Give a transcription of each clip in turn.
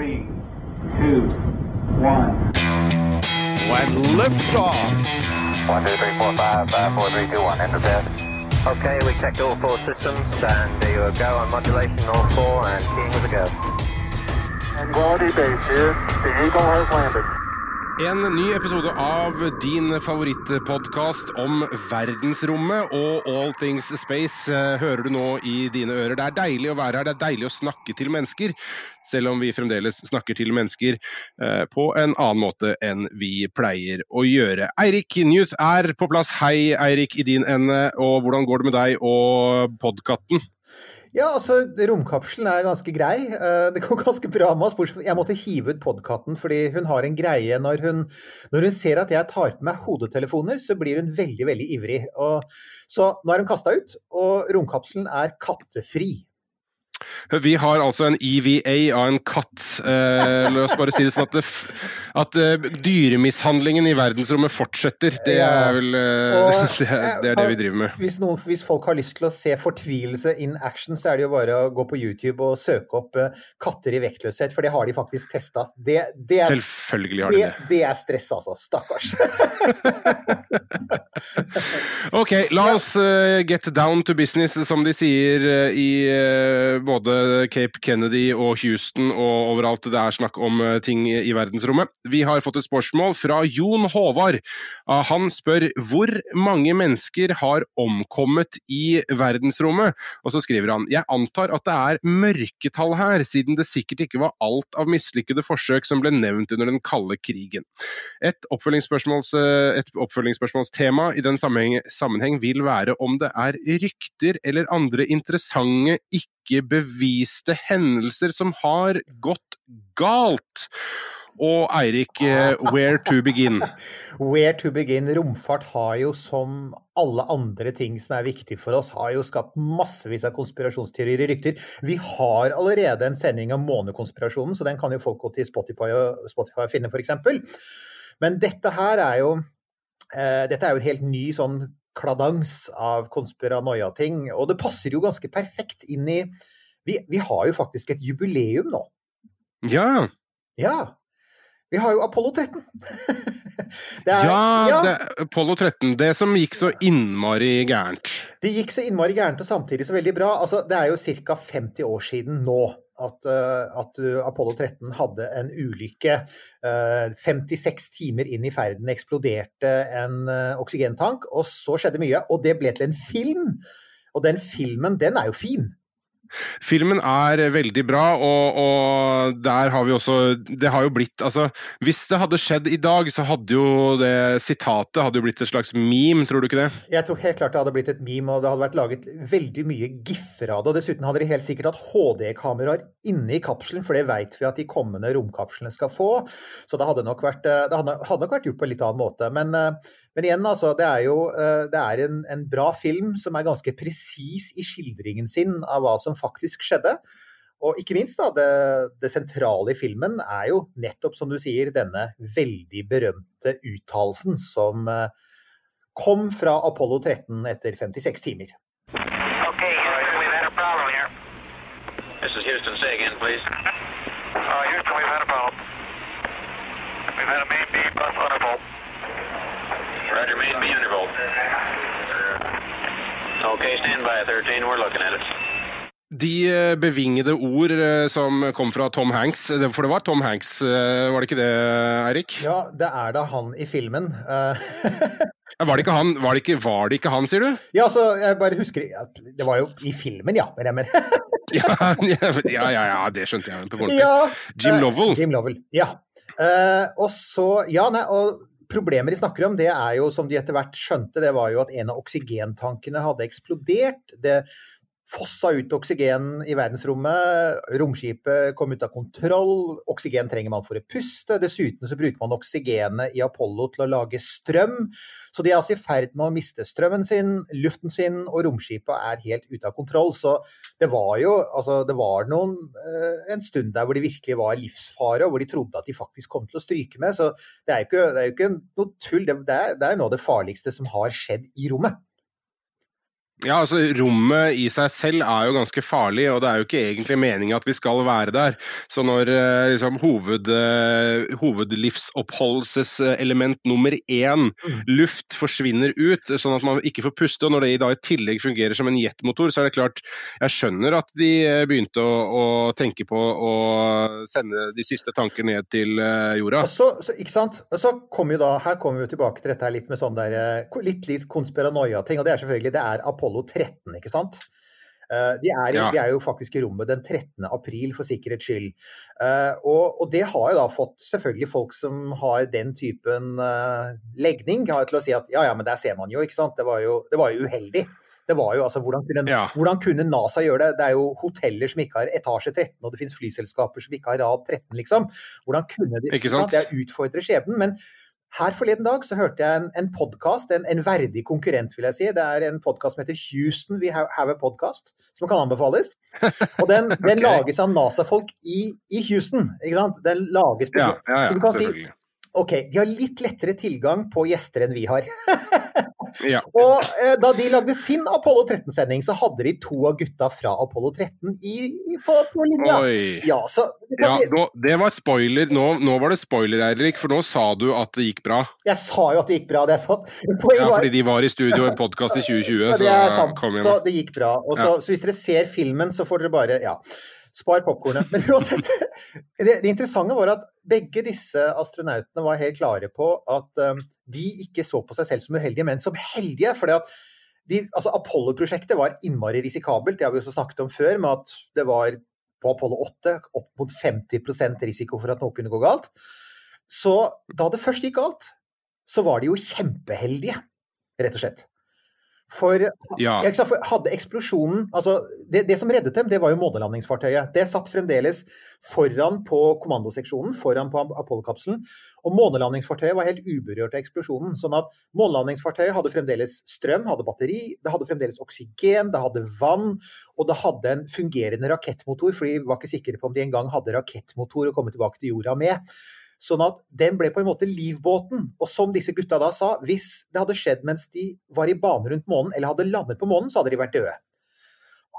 Three, two, one. When liftoff. One, two, three, four, five, five, four, three, two, one. Enter bed. Okay, we checked all four systems, and there you go on modulation, all four, and keying with a go. Quality base here. The Eagle has landed. En ny episode av din favorittpodkast om verdensrommet og all things space eh, hører du nå i dine ører. Det er deilig å være her, det er deilig å snakke til mennesker, selv om vi fremdeles snakker til mennesker eh, på en annen måte enn vi pleier å gjøre. Eirik Newth er på plass. Hei, Eirik, i din ende, og hvordan går det med deg og podkatten? Ja, altså, romkapselen er ganske grei. Eh, Det går ganske bra med oss. Jeg måtte hive ut podkatten fordi hun har en greie når hun, når hun ser at jeg tar på meg hodetelefoner, så blir hun veldig, veldig ivrig. Og, så nå er hun kasta ut, og romkapselen er kattefri. Vi har altså en EVA av en katt. Eh, la oss bare si det sånn at, at uh, dyremishandlingen i verdensrommet fortsetter. Det er vel uh, Og- det, er- det er det vi driver med. Hvis, noen, hvis folk har lyst til å se fortvilelse in action, så er det jo bare å gå på YouTube og søke opp uh, 'katter i vektløshet', for det har de faktisk testa. Det, det, er- Selvfølgelig har de det, det. det er stress, altså. Stakkars. Ok, la oss uh, get down to business, som de sier uh, i uh, både Cape Kennedy og Houston og overalt det er snakk om ting i verdensrommet. Vi har fått et spørsmål fra Jon Håvard. Ah, han spør hvor mange mennesker har omkommet i verdensrommet? Og så skriver han jeg antar at det er mørketall her, siden det sikkert ikke var alt av mislykkede forsøk som ble nevnt under den kalde krigen. Et oppfølgingsspørsmål, et oppfølgingsspørsmålstema i den sammenheng, sammenheng vil være om det er rykter eller andre interessante, ikke beviste hendelser som har gått galt. Og Eirik, eh, where to begin? Where to begin? Romfart har jo, som alle andre ting som er viktig for oss, har jo skapt massevis av konspirasjonsteorier og rykter. Vi har allerede en sending om månekonspirasjonen, så den kan jo folk gå til Spotify og, Spotify og finne, f.eks. Men dette her er jo Dette er jo en helt ny sånn kladans av konspiranoia-ting, og det passer jo ganske perfekt inn i vi, vi har jo faktisk et jubileum nå. Ja, Ja. Vi har jo Apollo 13. Det er- ja, det, Apollo 13. Det som gikk så innmari gærent. Det gikk så innmari gærent og samtidig så veldig bra. Altså, det er jo ca. 50 år siden nå at, eh, at eh, Apollo 13 hadde en ulykke. Eh, 56 timer inn i ferden eksploderte en eh, oksygentank, og så skjedde mye. Og det ble til en film. Og den filmen, den er jo fin. Filmen er veldig bra, og, og der har vi også Det har jo blitt Altså, hvis det hadde skjedd i dag, så hadde jo det sitatet hadde jo blitt et slags meme, tror du ikke det? Jeg tror helt klart det hadde blitt et meme, og det hadde vært laget veldig mye giffer av det. Og dessuten hadde de helt sikkert hatt HD-kameraer inne i kapselen, for det vet vi at de kommende romkapslene skal få. Så det hadde nok vært, det hadde, hadde nok vært gjort på en litt annen måte. Men, eh, men igjen, altså, det er jo eh, det er en, en bra film som er ganske presis i skildringen sin av hva som faktisk skjedde. Og ikke minst, da, det, det sentrale i filmen er jo nettopp, som du sier, denne veldig berømte uttalelsen som eh, kom fra Apollo 13 etter 56 timer. Okay, Houston, we've had a problem here. This is Houston. Say again, please. Uh, Houston, we've had a problem. We've had a main beam bus undervolt. Roger, main B undervolt. Okay, stand by, 13. We're looking at it. De eh, bevingede ord eh, som kom fra Tom Hanks, for det var Tom Hanks, eh, var det ikke det, Eirik? Ja, det er da han i filmen. Eh, Var det ikke han, var det ikke, var det ikke han sier du? ja, altså, jeg bare husker at Det var jo i filmen, ja. Men jeg mener Ja, ja, ja, ja det skjønte jeg. på ja, Jim eh, Lovell. Jim Lovell, ja. Eh, og så Ja, nei, og problemet de snakker om, det er jo, som de etter hvert skjønte, det var jo at en av oksygentankene hadde eksplodert. Det fossa ut oksygen i verdensrommet. Romskipet kom ut av kontroll. Oksygen trenger man for å puste. Dessuten så bruker man oksygenet i Apollo til å lage strøm. Så de er altså i ferd med å miste strømmen sin, luften sin, og romskipet er helt ute av kontroll. Så det var jo altså det var noen, eh, en stund der hvor det virkelig var livsfare, og hvor de trodde at de faktisk kom til å stryke med. Så det er jo ikke, det er jo ikke noe tull. Det, er, det er noe av det farligste som har skjedd i rommet. Ja, altså Rommet i seg selv er jo ganske farlig, og det er jo ikke egentlig meninga at vi skal være der. Så når eh, liksom, hoved, eh, hovedlivsoppholdelseselement nummer én, luft, forsvinner ut, sånn at man ikke får puste, og når det da i tillegg fungerer som en jetmotor, så er det klart Jeg skjønner at de eh, begynte å, å tenke på å sende de siste tanker ned til jorda. Og så, så, ikke sant? Og så kommer jo da, Her kommer vi jo tilbake til dette her litt med sånn der, litt, litt konspiranoia-ting. og Det er selvfølgelig det er Apollo 13, ikke sant? Eh, De er, Ja. de er jo faktisk i rommet den 13. april, for sikkerhets skyld. Eh, Og, og det har jo da fått selvfølgelig folk som har den typen eh, legning, har til å si at ja, ja, men der ser man jo, ikke sant. Det var jo, det var jo uheldig. Det var jo, altså, hvordan kunne, Ja. hvordan kunne NASA gjøre det? Det er jo hoteller som ikke har etasje 13, og det finnes flyselskaper som ikke har rad 13, liksom. Hvordan kunne de Ikke sant? Det er å utfordre skjebnen. Men her forleden dag så hørte jeg en, en podkast, en, en verdig konkurrent, vil jeg si. Det er en podkast som heter Houston We Have, a Podcast, som kan anbefales. Og den, den okay. lages av NASA-folk i, i Houston. ikke sant? Den lages Ja, ja, ja, Så du kan si. OK, de har litt lettere tilgang på gjester enn vi har. Ja. Og eh, da de lagde sin Apollo 13-sending, så hadde de to av gutta fra Apollo 13 i, på, på linja. Ja, så Ja, nå, det var spoiler. Nå, nå var det spoiler, Eirik, for nå sa du at det gikk bra. Jeg sa jo at det gikk bra, det er sant. Ja, fordi de var i studio i podkast i 2020, Ja, så kom igjen. Så det gikk bra. Og så, Ja. så hvis dere ser filmen, så får dere bare Ja. Spar popkornet. Men uansett. Det, det interessante var at begge disse astronautene var helt klare på at um, de ikke så på seg selv som uheldige, men som heldige. fordi at altså Apollo-prosjektet var innmari risikabelt, det har vi også snakket om før, med at det var på Apollo 8 opp mot 50% risiko for at noe kunne gå galt. Så da det først gikk galt, så var de jo kjempeheldige, rett og slett. For, Ja. ikke for hadde eksplosjonen altså det, det som reddet dem, det var jo månelandingsfartøyet. Det satt fremdeles foran på kommandoseksjonen, foran på Apollo-kapselen. Og månelandingsfartøyet var helt uberørt av eksplosjonen. Sånn at månelandingsfartøyet hadde fremdeles strøm, hadde batteri, det hadde fremdeles oksygen, det hadde vann, og det hadde en fungerende rakettmotor, for de var ikke sikre på om de engang hadde rakettmotor å komme tilbake til jorda med. Sånn at den ble på en måte livbåten. Og som disse gutta da sa, hvis det hadde skjedd mens de var i bane rundt månen, eller hadde landet på månen, så hadde de vært døde.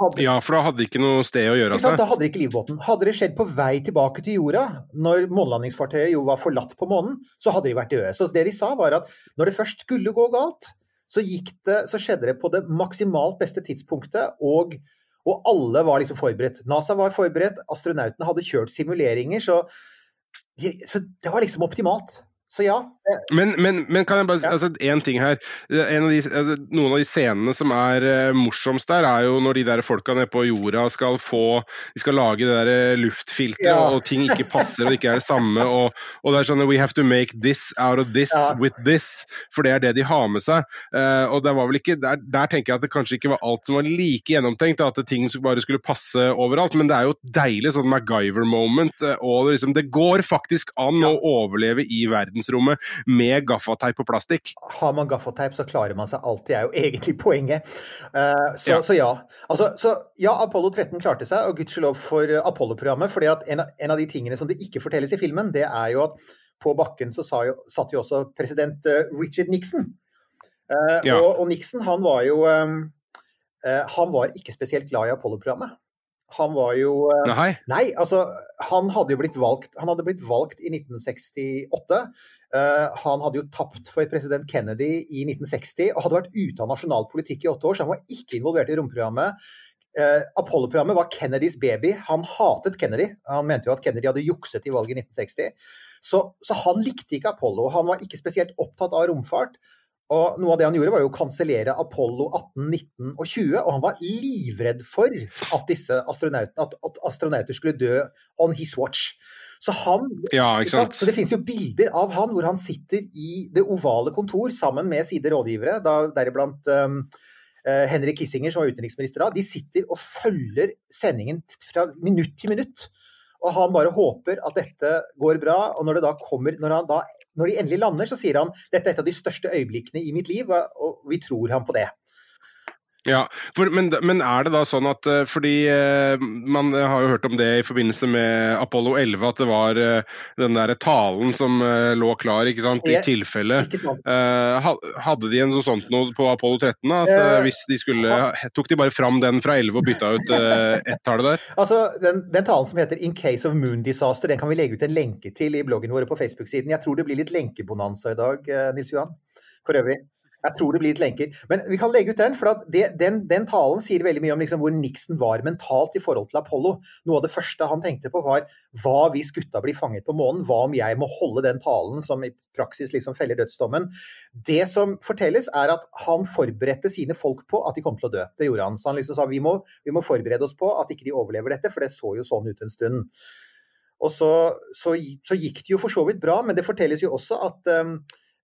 Hadde, ja, for da hadde de ikke noe sted å gjøre av seg. Da hadde de ikke livbåten. Hadde det skjedd på vei tilbake til jorda, når månelandingsfartøyet jo var forlatt på månen, så hadde de vært døde. Så det de sa, var at når det først skulle gå galt, så, det, så skjedde det på det maksimalt beste tidspunktet, og, og alle var liksom forberedt. NASA var forberedt, astronautene hadde kjørt simuleringer, så, så det var liksom optimalt. Så ja. Men, men, men kan jeg bare Ja. altså, En ting her. En av de, altså, noen av de scenene som er uh, morsomst der, er jo når de der folka nede på jorda skal få De skal lage det der eh, luftfilteret, Ja. og ting ikke passer og ikke er det samme. Og, og det er sånn We have to make this out of this Ja. with this. For det er det de har med seg. Uh, og det var vel ikke der, der tenker jeg at det kanskje ikke var alt som var like gjennomtenkt, at ting bare skulle passe overalt. Men det er jo et deilig sånn MacGyver-moment. Og det, liksom, det går faktisk an å overleve i verdensrommet med gaffateip og plastikk. har man gaffateip, så klarer man seg alltid, er jo egentlig poenget. Uh, så, Ja. så ja. Altså, så ja, Apollo 13 klarte seg, og gudskjelov for Apollo-programmet. fordi at en, av- en av de tingene som det ikke fortelles i filmen, det er jo at på bakken så sa jo, satt jo også president eh, Richard Nixon. Uh, Ja. og, og Nixon, han var jo um, uh, Han var ikke spesielt glad i Apollo-programmet. Han var jo eh, Nei. Nei, altså han hadde jo blitt valgt, han hadde blitt valgt i 1968. Uh, han hadde jo tapt for president Kennedy i 1960 og hadde vært ute av nasjonal politikk i åtte år, så han var ikke involvert i romprogrammet. Uh, Apollo-programmet var Kennedys baby. Han hatet Kennedy. Han mente jo at Kennedy hadde jukset i valget i 1960. Så, så han likte ikke Apollo. Han var ikke spesielt opptatt av romfart. Og noe av det han gjorde, var jo å kansellere Apollo 18, 19 og 20. Og han var livredd for at disse astronautene, at, at astronauter skulle dø on his watch. Så han Ja, ikke sant. Så det finnes jo bilder av han hvor han sitter i det ovale kontor sammen med sine rådgivere, deriblant um, eh, Henrik Kissinger, som var utenriksminister da. De sitter og følger sendingen fra minutt til minutt. Og han bare håper at dette går bra. Og når det da kommer Når, han da, når de endelig lander, så sier han dette er et av de største øyeblikkene i mitt liv, og vi tror han på det. Ja, for, men, men er det da sånn at eh, Fordi eh, man har jo hørt om det i forbindelse med Apollo 11, at det var eh, den derre talen som lå klar, ikke sant, i tilfelle. Eh, hadde de en noe sånt noe på Apollo 13? da, At hvis de skulle Tok de bare fram den fra 11 og bytta ut ett tall der? Altså, den, den talen som heter 'In case of moon disaster', den kan vi legge ut en lenke til i bloggen vår på Facebook-siden. Jeg tror det blir litt lenkebonanza i dag, Nils Johan. For øvrig. Jeg tror det blir litt lenker. Men vi kan legge ut den, for det, den, den talen sier veldig mye om liksom hvor Nixon var mentalt i forhold til Apollo. Noe av det første han tenkte på, var hva hvis gutta blir fanget på månen? Hva om jeg må holde den talen som i praksis liksom feller dødsdommen? Det som fortelles, er at han forberedte sine folk på at de kom til å dø. Det gjorde han. Så han liksom sa vi må, vi må forberede oss på at ikke de overlever dette, for det så jo sånn ut en stund. Og så, så, så gikk det jo for så vidt bra, men det fortelles jo også at um,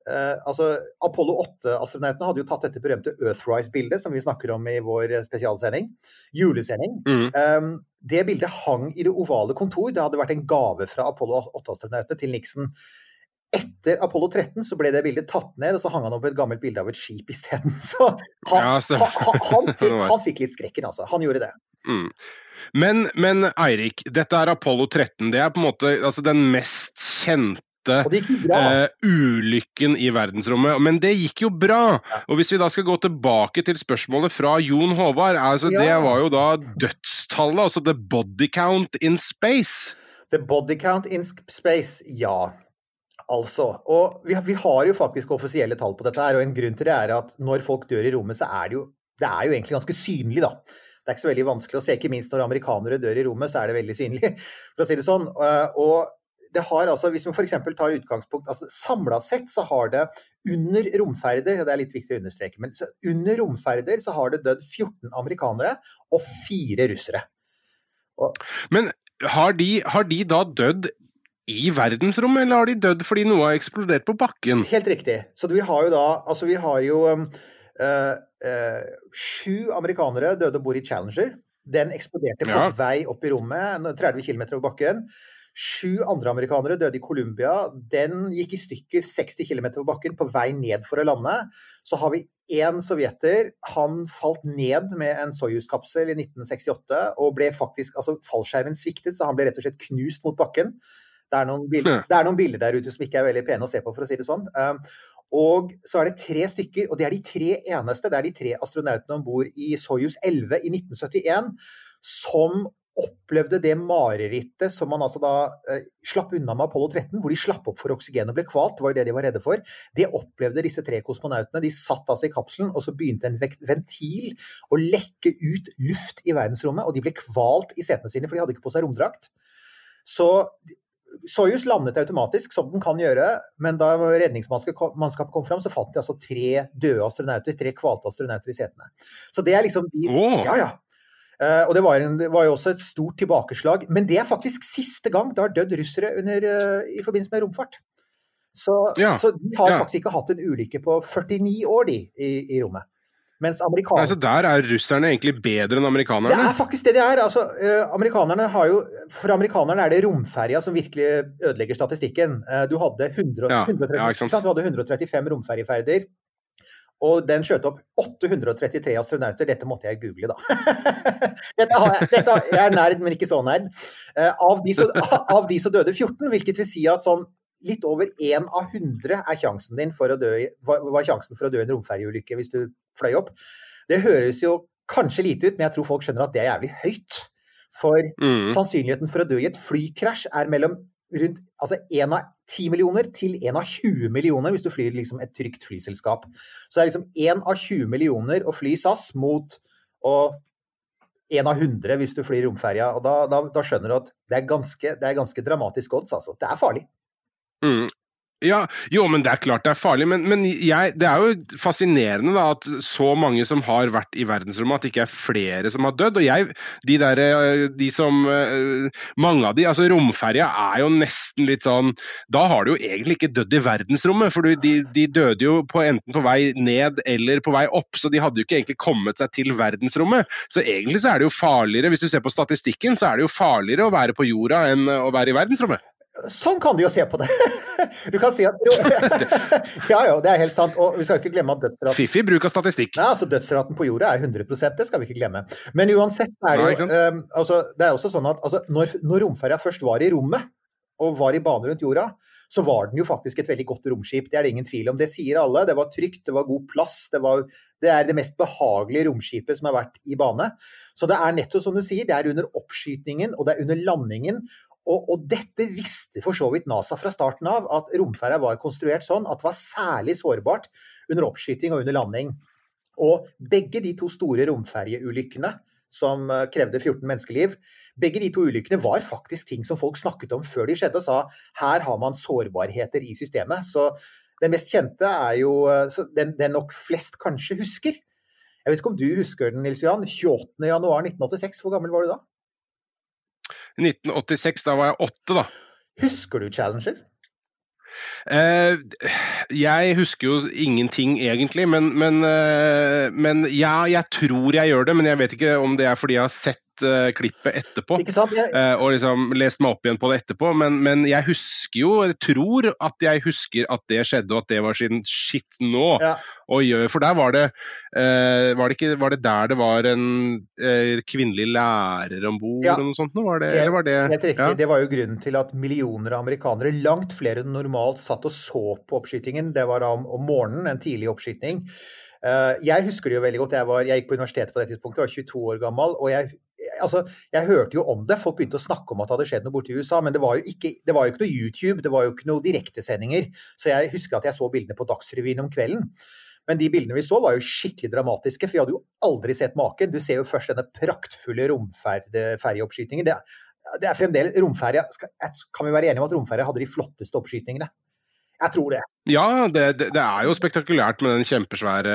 eh, altså Apollo 8-astronautene hadde jo tatt dette berømte Earthrise-bildet som vi snakker om i vår spesialsending. Julesending. Mm. Um, det bildet hang i det ovale kontor. Det hadde vært en gave fra Apollo 8-astronautene til Nixon. Etter Apollo 13 så ble det bildet tatt ned, og så hang han opp et gammelt bilde av et skip isteden. Så han, Ja, han, han, han, fikk, han fikk litt skrekken, altså. Han gjorde det. Mm. Men, men Eirik, dette er Apollo 13. Det er på en måte altså, den mest kjente Jo bra. eh, ulykken i verdensrommet. Men det gikk jo bra! Og hvis vi da skal gå tilbake til spørsmålet fra Jon Håvard, altså det var jo da dødstallet, altså the body count in space. The body count in space, ja. Altså. Og vi, vi har jo faktisk offisielle tall på dette her, og en grunn til det er at når folk dør i rommet, så er det jo det er jo egentlig ganske synlig, da. Det er ikke så veldig vanskelig å se, ikke minst når amerikanere dør i rommet, så er det veldig synlig, for å si det sånn. Eh, Og det har altså, hvis man f.eks. tar utgangspunkt altså Samla sett så har det under romferder, og det er litt viktig å understreke, men under romferder så har det dødd 14 amerikanere og fire russere. Men har de, har de da dødd i verdensrommet, eller har de dødd fordi noe har eksplodert på bakken? Helt riktig. Så vi har jo da Altså, vi har jo øh, Sju amerikanere døde om bord i Challenger. Den eksploderte på Ja. vei opp i rommet, 30 km over bakken. Sju andre amerikanere døde i Colombia. Den gikk i stykker 60 km på bakken på vei ned for å lande. Så har vi én sovjeter. Han falt ned med en Soyuz-kapsel i 1968 og ble faktisk Altså, fallskjermen sviktet, så han ble rett og slett knust mot bakken. Det er, bilder, det er noen bilder der ute som ikke er veldig pene å se på, for å si det sånn. Um, og så er det tre stykker, og det er de tre eneste, det er de tre astronautene om bord i Soyuz 11 i 1971 som opplevde det marerittet som man altså da eh, slapp unna med Apollo 13, hvor de slapp opp for oksygen og ble kvalt. Det var jo det de var redde for. Det opplevde disse tre kosmonautene. De satt altså i kapselen, og så begynte en ventil å lekke ut luft i verdensrommet, og de ble kvalt i setene sine, for de hadde ikke på seg romdrakt. Så Soyuz landet automatisk, som den kan gjøre, men da redningsmannskapet kom fram, så fant de altså tre døde astronauter, tre kvalte astronauter i setene. Så det er liksom de. Ja, ja. Eh, og det var, en, var jo også et stort tilbakeslag. Men det er faktisk siste gang det har dødd russere under, eh, i forbindelse med romfart. Så, Ja, så de har ja. faktisk ikke hatt en ulykke på 49 år, de, i, i rommet. Mens amerikanerne Altså, der er russerne egentlig bedre enn amerikanerne? det er faktisk det de er. Altså, eh, amerikanerne har jo, for amerikanerne er det romferja som virkelig ødelegger statistikken. Du, hadde 100, Ja, 130, ja, du hadde 135 romferjeferder, og den skjøt opp 833 astronauter. Dette måtte jeg google, da. dette har jeg, dette, har- jeg er nerd, men ikke så nerd. Eh, av, de så, av de så døde 14, hvilket vil si at sånn litt over én av 100 er sjansen din for å dø, var, sjansen for å dø i en romferjeulykke hvis du fløy opp. Det høres jo kanskje lite ut, men jeg tror folk skjønner at det er jævlig høyt. For Mm. sannsynligheten for å dø i et flykrasj er mellom rundt altså 1 av 10 millioner til 1 av 20 millioner hvis du flyr liksom et trygt flyselskap. Så det er liksom 1 av 20 millioner å fly SAS mot å 1 av 100 hvis du flyr romferja. Og da, da, da skjønner du at det er ganske, det er ganske dramatisk odds, altså. Det er farlig. Mm. Ja, jo, men det er klart det er farlig, men, men jeg, det er jo fascinerende da, at så mange som har vært i verdensrommet, at det ikke er flere som har dødd. Og jeg, de der, eh, de som eh, Mange av de, altså romferja er jo nesten litt sånn Da har du jo egentlig ikke dødd i verdensrommet, for de, de døde jo på, enten på vei ned eller på vei opp, så de hadde jo ikke egentlig kommet seg til verdensrommet. Så egentlig så er det jo farligere, hvis du ser på statistikken, så er det jo farligere å være på jorda enn å være i verdensrommet. Sånn kan du jo se på det. Du kan si at Ja, ja, det er helt sant. Og vi skal ikke glemme at dødsraten Fiffig bruk av statistikk. Nei, altså Dødsraten på jorda er 100% det skal vi ikke glemme. Men uansett er det jo um, altså, Det er også sånn at altså, når, når romferja først var i rommet, og var i bane rundt jorda, så var den jo faktisk et veldig godt romskip. Det er det ingen tvil om. Det sier alle. Det var trygt, det var god plass. Det, var, det er det mest behagelige romskipet som har vært i bane. Så det er nettopp som du sier, det er under oppskytingen og det er under landingen. Og, og dette visste for så vidt NASA fra starten av, at romferja var konstruert sånn at det var særlig sårbart under oppskyting og under landing. Og begge de to store romferjeulykkene som eh, krevde 14 menneskeliv, begge de to ulykkene var faktisk ting som folk snakket om før de skjedde, og sa her har man sårbarheter i systemet. Så den mest kjente er jo eh, den, den nok flest kanskje husker. Jeg vet ikke om du husker den, Nils Johan. 28.1.1986, hvor gammel var du da? 1986, da var jeg åtte, da. Husker du Challenger? Uh, jeg husker jo ingenting egentlig, men, men, uh, men ja, jeg tror jeg gjør det. Men jeg vet ikke om det er fordi jeg har sett klippet etterpå. Jeg, eh, og liksom lest meg opp igjen på det etterpå, men, men jeg husker jo, jeg tror at jeg husker at det skjedde, og at det var sin shit nå. ja. Oi, for der var det, eh, var det ikke, var det der det var en eh, kvinnelig lærer om bord, Ja. eller noe sånt? Var det, eller var det Helt riktig. ja. Det var jo grunnen til at millioner av amerikanere, langt flere enn normalt, satt og så på oppskytingen. Det var da om, om morgenen, en tidlig oppskyting. Uh, jeg husker det jo veldig godt. Jeg, var, jeg gikk på universitetet på det tidspunktet, var 22 år gammel. og jeg Altså, jeg hørte jo om det, folk begynte å snakke om at det hadde skjedd noe borte i USA, men det var ikke, det var jo ikke noe YouTube, det var jo ikke noe direktesendinger. Så jeg husker at jeg så bildene på Dagsrevyen om kvelden. Men de bildene vi så var jo skikkelig dramatiske, for vi hadde jo aldri sett maken. Du ser jo først denne praktfulle romferjeoppskytingen. Det, det er fremdeles romferja Kan vi være enige om at romferja hadde de flotteste oppskytingene? Jeg tror det. Ja, det, det, det er jo spektakulært med den kjempesvære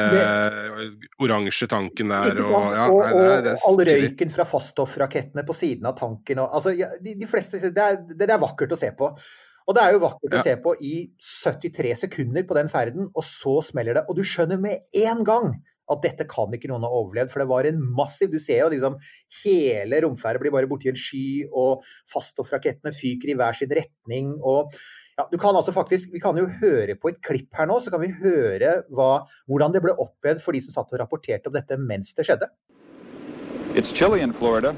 oransje tanken der. Og, ja, og, nei, det, og det er all røyken fra faststoffrakettene på siden av tanken og altså, de, de fleste, det, er, det er vakkert å se på. Og det er jo vakkert Ja. å se på i 73 sekunder på den ferden, og så smeller det. Og du skjønner med en gang at dette kan ikke noen ha overlevd, for det var en massiv Du ser jo liksom hele romferdet blir bare borti en sky, og faststoffrakettene fyker i hver sin retning. og ja, du kan altså faktisk, Vi kan jo høre på et klipp her nå, så kan vi høre hva, hvordan det ble opplevd for de som satt og rapporterte om dette mens det skjedde. It's chilly in Florida.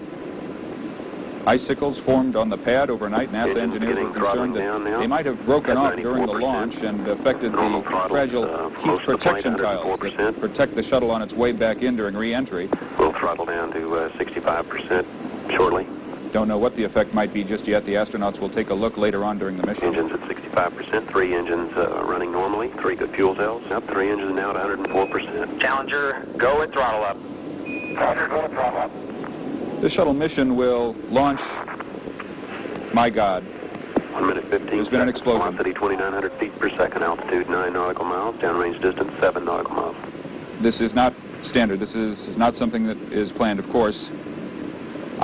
Icicles formed on the pad overnight. NASA engineers getting were concerned that they might have broken off during the launch and affected the fragile uh, heat most of the flight, protection tiles that protect the shuttle on its way back in during re-entry. We'll throttle down to uh, 65% shortly. Don't know what the effect might be just yet. The astronauts will take a look later on during the mission. Engines at 65%, three engines uh, running normally, three good fuel cells. Up, three engines now at 104%. Challenger, go and throttle up. Roger, go and throttle up. The shuttle mission will launch, my God, One minute 15 There's been an explosion. Velocity 2,900 feet per second, altitude 9 nautical miles, downrange distance 7 nautical miles. This is not standard. This is not something that is planned, of course.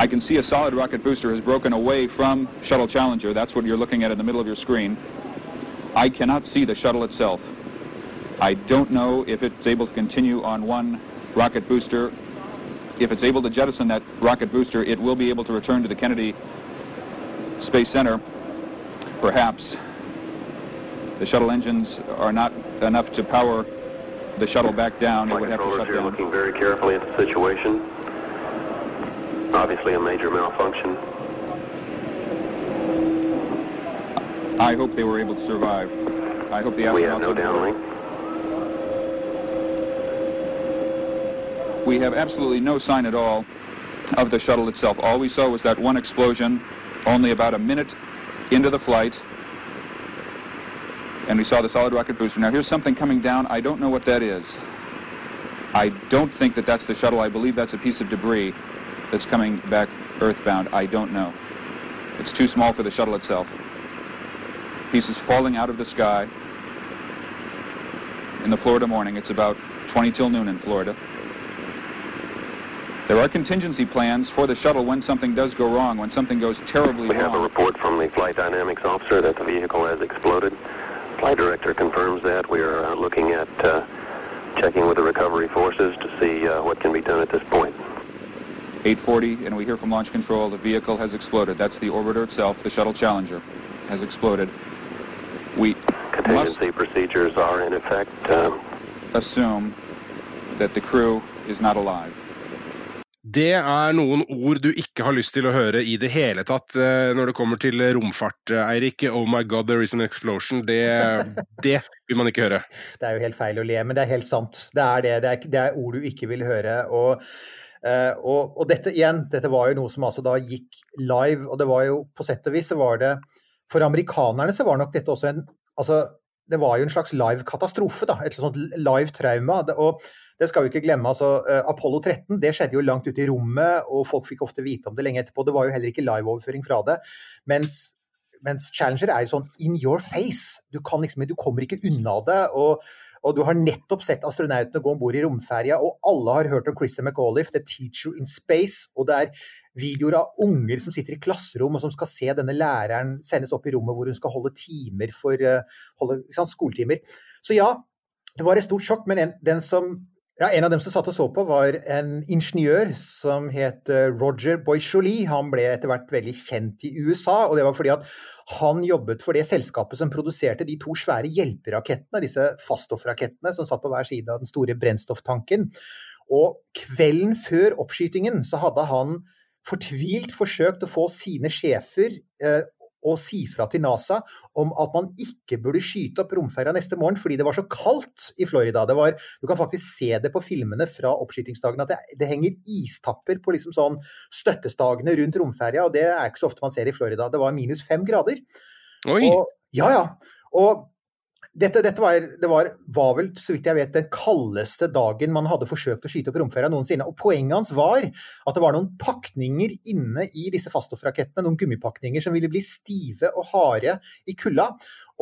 I can see a solid rocket booster has broken away from Shuttle Challenger. That's what you're looking at in the middle of your screen. I cannot see the shuttle itself. I don't know if it's able to continue on one rocket booster. If it's able to jettison that rocket booster, it will be able to return to the Kennedy Space Center, perhaps. The shuttle engines are not enough to power the shuttle back down. It Flight would have to shut down. looking very carefully at the situation. Obviously a major malfunction. I hope they were able to survive. I hope the astronauts We have no downlink. We have absolutely no sign at all of the shuttle itself. All we saw was that one explosion only about a minute into the flight. And we saw the solid rocket booster. Now here's something coming down. I don't know what that is. I don't think that that's the shuttle. I believe that's a piece of debris that's coming back earthbound. I don't know. It's too small for the shuttle itself. Pieces falling out of the sky in the Florida morning. It's about 20 till noon in Florida. There are contingency plans for the shuttle when something does go wrong, when something goes terribly wrong. We have a report from the flight dynamics officer that the vehicle has exploded. Flight director confirms that. We are uh, looking at uh, checking with the recovery forces to see uh, what can be done at this point. 840, and we hear from launch control the vehicle has exploded. That's the orbiter itself, the shuttle Challenger. has exploded, we must Contingency procedures are in effect. Um, assume that the crew is not alive. Det er noen ord du ikke har lyst til å høre i det hele tatt eh, når det kommer til romfart, eh, Eirik. Oh my god, there is an explosion. Det, det vil man ikke høre. Det er jo helt feil å le, men det er helt sant. Det er det. Det er, det er ord du ikke vil høre. Og, eh, og, og, dette igjen, dette var jo noe som altså da gikk live, og det var jo på sett og vis så var det For amerikanerne så var nok dette også en Altså, det var jo en slags live katastrofe, da. Et sånt live trauma. Og det skal vi ikke glemme. altså Apollo 13 det skjedde jo langt ute i rommet, og folk fikk ofte vite om det lenge etterpå. Det var jo heller ikke liveoverføring fra det. Mens, mens Challenger er jo sånn in your face. Du, liksom, du kommer ikke unna det. og og du har nettopp sett astronautene gå om bord i romferja, og alle har hørt om Christer McAuliffe, The Teacher in Space. Og det er videoer av unger som sitter i klasserom og som skal se denne læreren sendes opp i rommet hvor hun skal holde timer for holde, sant, skoletimer. Så ja, det var et stort sjokk, men en, den som ja, En av dem som satt og så på, var en ingeniør som het Roger Boisjoli. Han ble etter hvert veldig kjent i USA, og det var fordi at han jobbet for det selskapet som produserte de to svære hjelperakettene, disse faststoffrakettene som satt på hver side av den store brennstofftanken. Og kvelden før oppskytingen så hadde han fortvilt forsøkt å få sine sjefer eh, å si fra til NASA om at man ikke burde skyte opp romferja neste morgen fordi det var så kaldt i Florida. Var, du kan faktisk se det på filmene fra oppskytingsdagen at det, det henger istapper på liksom sånn støttestagene rundt romferja, og det er ikke så ofte man ser i Florida. Det var minus fem grader. Oi! Og, ja, ja. Og dette, dette var, det var, var, vel, så vidt jeg vet, den kaldeste dagen man hadde forsøkt å skyte opp romferja noensinne. Og poenget hans var at det var noen pakninger inne i disse faststoffrakettene, noen gummipakninger som ville bli stive og harde i kulda.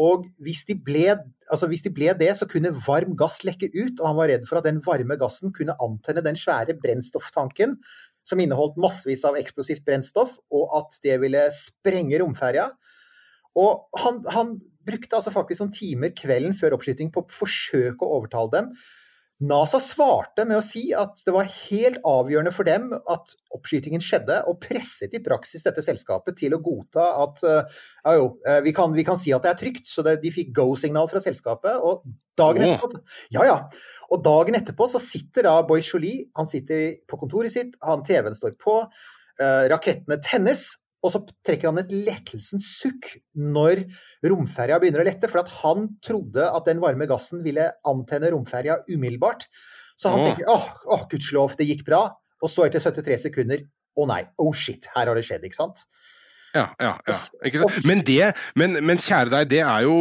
Og hvis de, ble, altså hvis de ble det, så kunne varm gass lekke ut, og han var redd for at den varme gassen kunne antenne den svære brennstofftanken som inneholdt massevis av eksplosivt brennstoff, og at det ville sprenge romferja. Og han, han brukte altså faktisk noen timer kvelden før oppskyting på å forsøke å overtale dem. NASA svarte med å si at det var helt avgjørende for dem at oppskytingen skjedde, og presset i praksis dette selskapet til å godta at ja jo, vi kan, vi kan si at det er trygt. Så det, de fikk go-signal fra selskapet. Og dagen etterpå Ja, ja. Og dagen etterpå så sitter da Boy Jolie, han sitter på kontoret sitt, han TV-en står på, rakettene tennes, og så trekker han et lettelsens sukk når romferja begynner å lette, for at han trodde at den varme gassen ville antenne romferja umiddelbart. Så han tenker åh, åh gudskjelov, det gikk bra. Og så etter 73 sekunder å nei, oh shit, her har det skjedd, ikke sant? Ja, ja, ja. Men, det, men, men, kjære deg, det er jo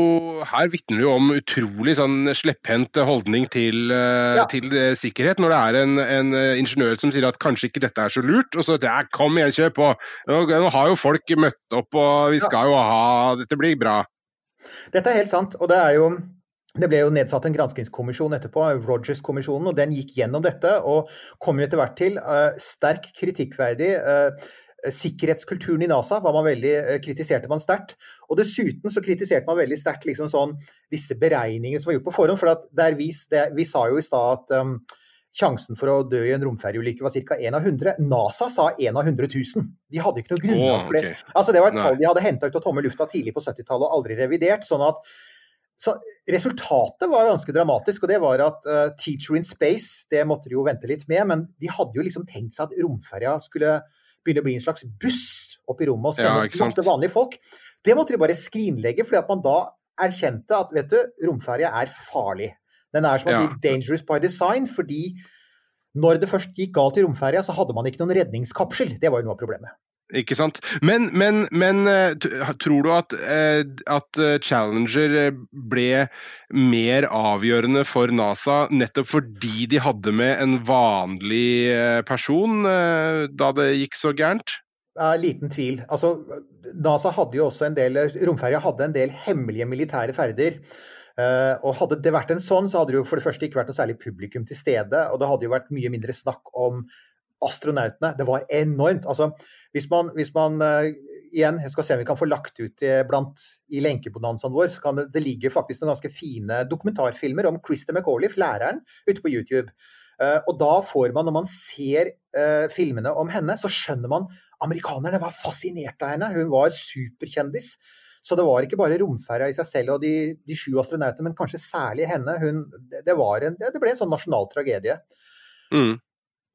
Her vitner vi om utrolig sånn slepphendt holdning til, ja. til sikkerhet. Når det er en, en, ingeniør som sier at kanskje ikke dette er så lurt, og så ja, kom igjen, kjør på! Nå, har jo folk møtt opp, og vi skal jo ha Dette blir bra. Dette er helt sant, og det er jo det ble jo nedsatt en granskingskommisjon etterpå, Rogers-kommisjonen, og den gikk gjennom dette og kom jo etter hvert til uh, sterk kritikkverdig. Uh, Sikkerhetskulturen i NASA var man veldig, kritiserte man sterkt. Og dessuten så kritiserte man veldig sterkt liksom sånn, disse beregningene som var gjort på forhånd. For vi, det, vi, sa jo i stad at um, sjansen for å dø i en romferjeulykke var ca. 1 av 100. NASA sa 1 av 100 000. De hadde ikke noe grunnlag for det. Altså, det var et tall de hadde henta ut av tomme lufta tidlig på 70-tallet og aldri revidert. sånn at så Resultatet var ganske dramatisk, og det var at uh, Teacher in Space det måtte de jo vente litt med, men de hadde jo liksom tenkt seg at romferja skulle begynne å bli en slags buss opp i rommet og sende ja, masse vanlige folk. Det måtte de bare skrinlegge, fordi at man da erkjente at vet du, romferja er farlig. Den er som å ja. si 'dangerous by design', fordi når det først gikk galt i romferja, så hadde man ikke noen redningskapsel. Det var jo noe av problemet. Ikke sant. Men, men, men tror du at, at, Challenger ble mer avgjørende for NASA nettopp fordi de hadde med en vanlig person da det gikk så gærent? Ja, liten tvil. Altså, NASA hadde jo også en del Romferja hadde en del hemmelige militære ferder. og Hadde det vært en sånn, så hadde det jo for det første ikke vært noe særlig publikum til stede. Og det hadde jo vært mye mindre snakk om astronautene. Det var enormt. Altså, hvis man, hvis man uh, igjen, jeg skal se om vi kan få lagt ut det blant, i lenkebonanzaen vår, så kan det, det ligger faktisk noen ganske fine dokumentarfilmer om Christer McAuliffe, læreren, ute på YouTube. Uh, og da får man, når man ser uh, filmene om henne, så skjønner man amerikanerne var fascinert av henne. Hun var superkjendis. Så det var ikke bare romferja i seg selv og de, de sju astronautene, men kanskje særlig henne. Hun, det, det, en, det ble en sånn nasjonal tragedie. Mm.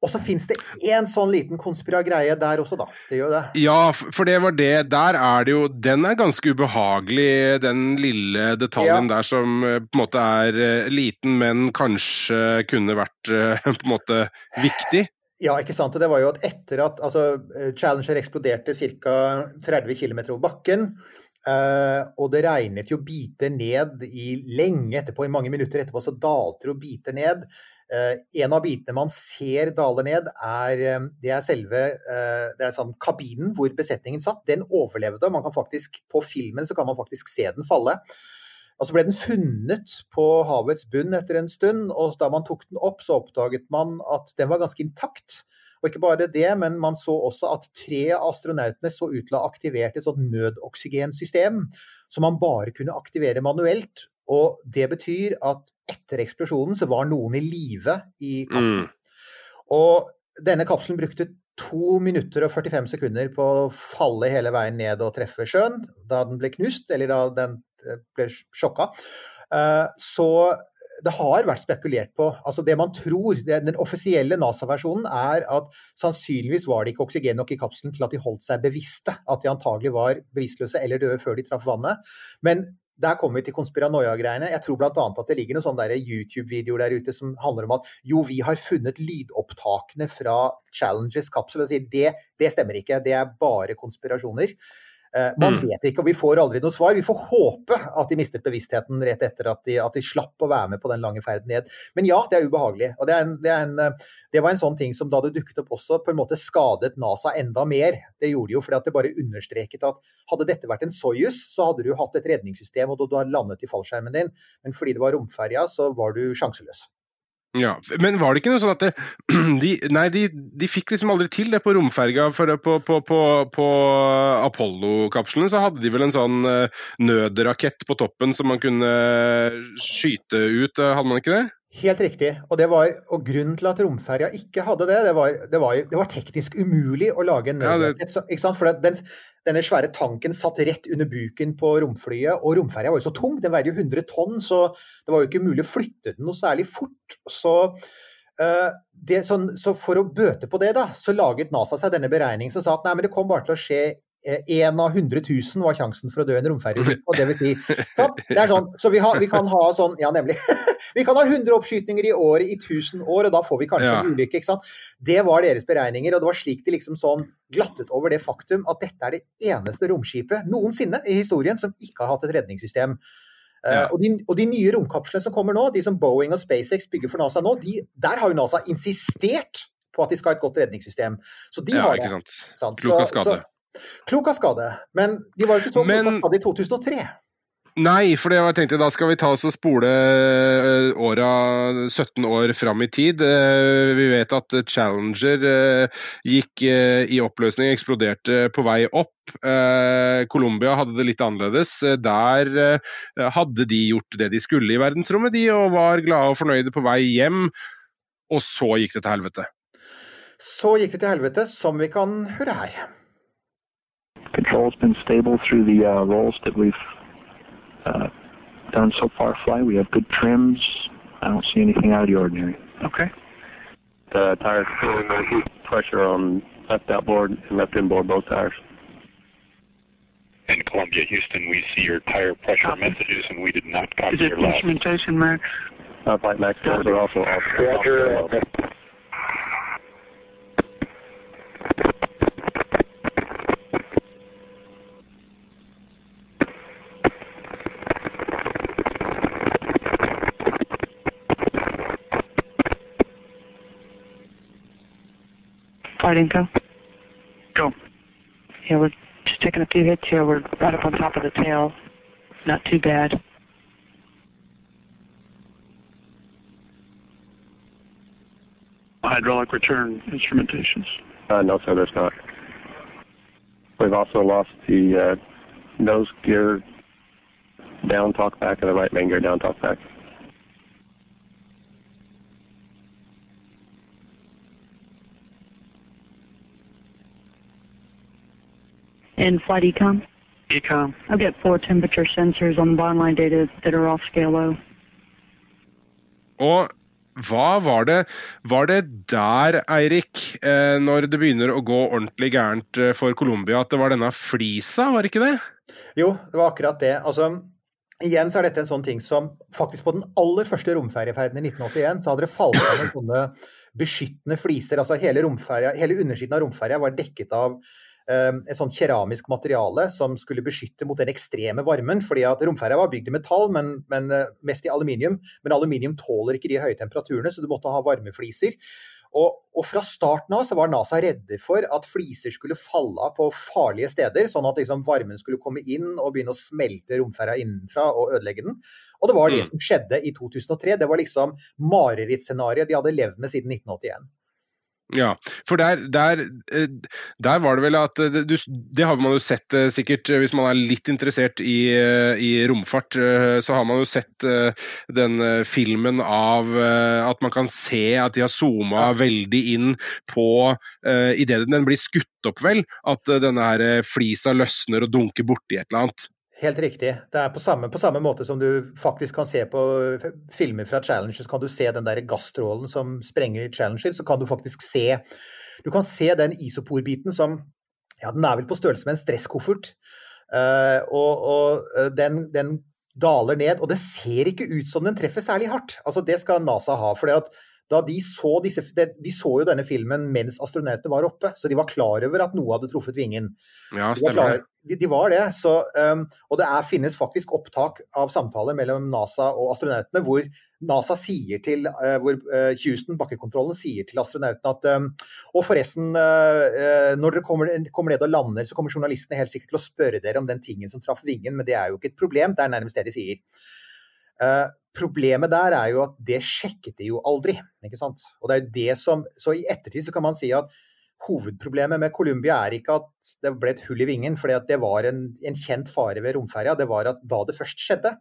Og så fins det én sånn liten konspiragreie der også, da. Det gjør det. Ja, for det var det. Der er det jo Den er ganske ubehagelig, den lille detaljen Ja. der som eh, på en måte er eh, liten, men kanskje kunne vært eh, på en måte viktig. Ja, ikke sant. Det var jo at etter at altså, Challenger eksploderte ca. 30 km over bakken, eh, og det regnet jo biter ned i lenge etterpå, i mange minutter etterpå, så dalte det jo biter ned. Eh, en av bitene man ser daler ned, er, eh, det er selve eh, det er sånn kabinen hvor besetningen satt. Den overlevde. Man kan faktisk, på filmen så kan man faktisk se den falle. Og så ble den funnet på havets bunn etter en stund, og da man tok den opp, så oppdaget man at den var ganske intakt. Og ikke bare det, men man så også at tre av astronautene så ut til å ha aktivert et sånt nødoksygensystem som man bare kunne aktivere manuelt. Og det betyr at etter eksplosjonen så var noen i live i kapselen. Og denne kapselen brukte to minutter og 45 sekunder på å falle hele veien ned og treffe sjøen da den ble knust, eller da den eh, ble sjokka. Eh, Så det har vært spekulert på altså Det man tror, det, Den offisielle NASA-versjonen er at sannsynligvis var det ikke oksygen nok i kapselen til at de holdt seg bevisste. At de antagelig var bevisstløse eller døde før de traff vannet. Men der kommer vi til konspiranoia-greiene. Jeg tror bl.a. at det ligger noen sånne YouTube-videoer der ute som handler om at jo, vi har funnet lydopptakene fra Challenges kapsel, og sier det, det stemmer ikke, det er bare konspirasjoner. Eh, Man Mm. vet ikke, og vi får aldri noe svar. Vi får håpe at de mistet bevisstheten rett etter at de, at de slapp å være med på den lange ferden ned. Men ja, det er ubehagelig. Og det, er en, det, er en, eh, det var en sånn ting som da det dukket opp også, på en måte skadet NASA enda mer. Det gjorde de jo fordi at det bare understreket at hadde dette vært en Soyuz, så hadde du hatt et redningssystem og du hadde landet i fallskjermen din. Men fordi det var romferja, så var du sjanseløs. Ja, Men var det ikke noe sånn at det, de, Nei, de, de fikk liksom aldri til det på romferga. For på, på, på, på Apollo-kapslene så hadde de vel en sånn eh, nødrakett på toppen som man kunne skyte ut, eh, hadde man ikke det? Helt riktig. Og, det var, og grunnen til at romferja ikke hadde det, det var, det var, det var teknisk umulig å lage en Ja, det- så-? For den, denne svære tanken satt rett under buken på romflyet, og romferja var jo så tung, den veide jo 100 tonn, så det var jo ikke mulig å flytte den noe særlig fort. Så, uh, det, sånn, så for å bøte på det, da, så laget NASA seg denne beregningen som sa at nei, men det kom bare til å skje én av 100 000 var sjansen for å dø i en romferjeulykke. og det vil si, sant? Det er sånn, så vi, har, vi kan ha sånn Ja, nemlig. vi kan ha 100 oppskytninger i året i 1000 år, og da får vi kanskje Ja. en ulykke. ikke sant? Det var deres beregninger, og det var slik de liksom sånn glattet over det faktum at dette er det eneste romskipet noensinne i historien som ikke har hatt et redningssystem. Eh, Ja. og, de, og de nye romkapslene som kommer nå, de som Boeing og SpaceX bygger for NASA nå, de, der har jo NASA insistert på at de skal ha et godt redningssystem. Så de Ja, har ikke sant. sant? Klok av skade. så- Klok av skade. Men de var jo ikke så Men- klok av skade i 2003. Nei, for det jeg tenkte da skal vi ta oss og spole eh, åra 17 år fram i tid. Eh, Vi vet at Challenger eh, gikk i oppløsning, eksploderte på vei opp. Colombia hadde det litt annerledes. Der hadde de gjort det de skulle i verdensrommet, de, og var glade og fornøyde på vei hjem. Og så gikk det til helvete. Så gikk det til helvete, som vi kan høre her. Control's been stable through the uh, rolls that we've uh, done so far flight. We have good trims. I don't see anything out of the ordinary. Okay. The tires feeling no heat pressure on left outboard and left inboard, both tires. In Columbia, Houston, we see your tire pressure messages, and we did not copy Is it your last. instrumentation, Max? Uh, flight Max those are also off. Roger. off- Flight income? Go. Yeah, we're just taking a few hits here. We're right up on top of the tail. Not too bad. Hydraulic return instrumentations. Uh, no, sir, there's not. We've also lost the uh, nose gear down talkback and the right main gear down talkback. And flight ecom? Ecom. I've got four temperature sensors on the bottom line data that are off scale low. Og hva var det, var det der, Eirik, eh, når det begynner å gå ordentlig gærent eh, for Colombia, at det var denne flisa, var det ikke det? Jo, det var akkurat det. Altså, igjen så er dette en sånn ting som faktisk på den aller første romferjeferden i 1981, så hadde det falt av noen sånne beskyttende fliser. Altså hele, hele undersiden av romferja var dekket av et sånn keramisk materiale som skulle beskytte mot den ekstreme varmen. fordi at romferja var bygd i metall, men, men uh, mest i aluminium. Men aluminium tåler ikke de høye temperaturene, så du måtte ha varmefliser. Og, og, fra starten av så var NASA redde for at fliser skulle falle av på farlige steder, sånn at liksom varmen skulle komme inn og begynne å smelte romferja innenfra og ødelegge den. Og det var det Mm. som skjedde i 2003. Det var liksom marerittscenarioet de hadde levd med siden 1981. Ja, for der, der, eh, der var det vel at eh, du, Det har man jo sett eh, sikkert, hvis man er litt interessert i, i romfart, så har man jo sett den filmen av at man kan se at de har zooma veldig inn på Idet den blir skutt opp, vel, at denne her flisa løsner og dunker borti et eller annet. Helt riktig. Det er på samme, på samme måte som du faktisk kan se på filmer fra Challenger, så kan du se den der gasstrålen som sprenger Challenger, så kan du faktisk se Du kan se den isoporbiten som Ja, den er vel på størrelse med en stresskoffert. Uh, og og eh, den, den daler ned, og det ser ikke ut som den treffer særlig hardt. Altså Det skal NASA ha. for da de så, disse, de, så jo denne filmen mens astronautene var oppe, så de var klar over at noe hadde truffet vingen. Ja, De var, klar, de, de var det. Så, um, og det er, finnes faktisk opptak av samtaler mellom NASA og astronautene hvor NASA sier til uh, hvor uh, Houston, bakkekontrollen, sier til astronautene at um, Og forresten, uh, når dere kommer, kommer ned og lander, så kommer journalistene helt sikkert til å spørre dere om den tingen som traff vingen, men det er jo ikke et problem. Det er nærmest det de sier. Problemet der er jo at det sjekket de jo aldri. ikke sant? Og det er jo det som, Så i ettertid så kan man si at hovedproblemet med Colombia er ikke at det ble et hull i vingen, for det var en, en kjent fare ved romferja. Det var at da det først skjedde,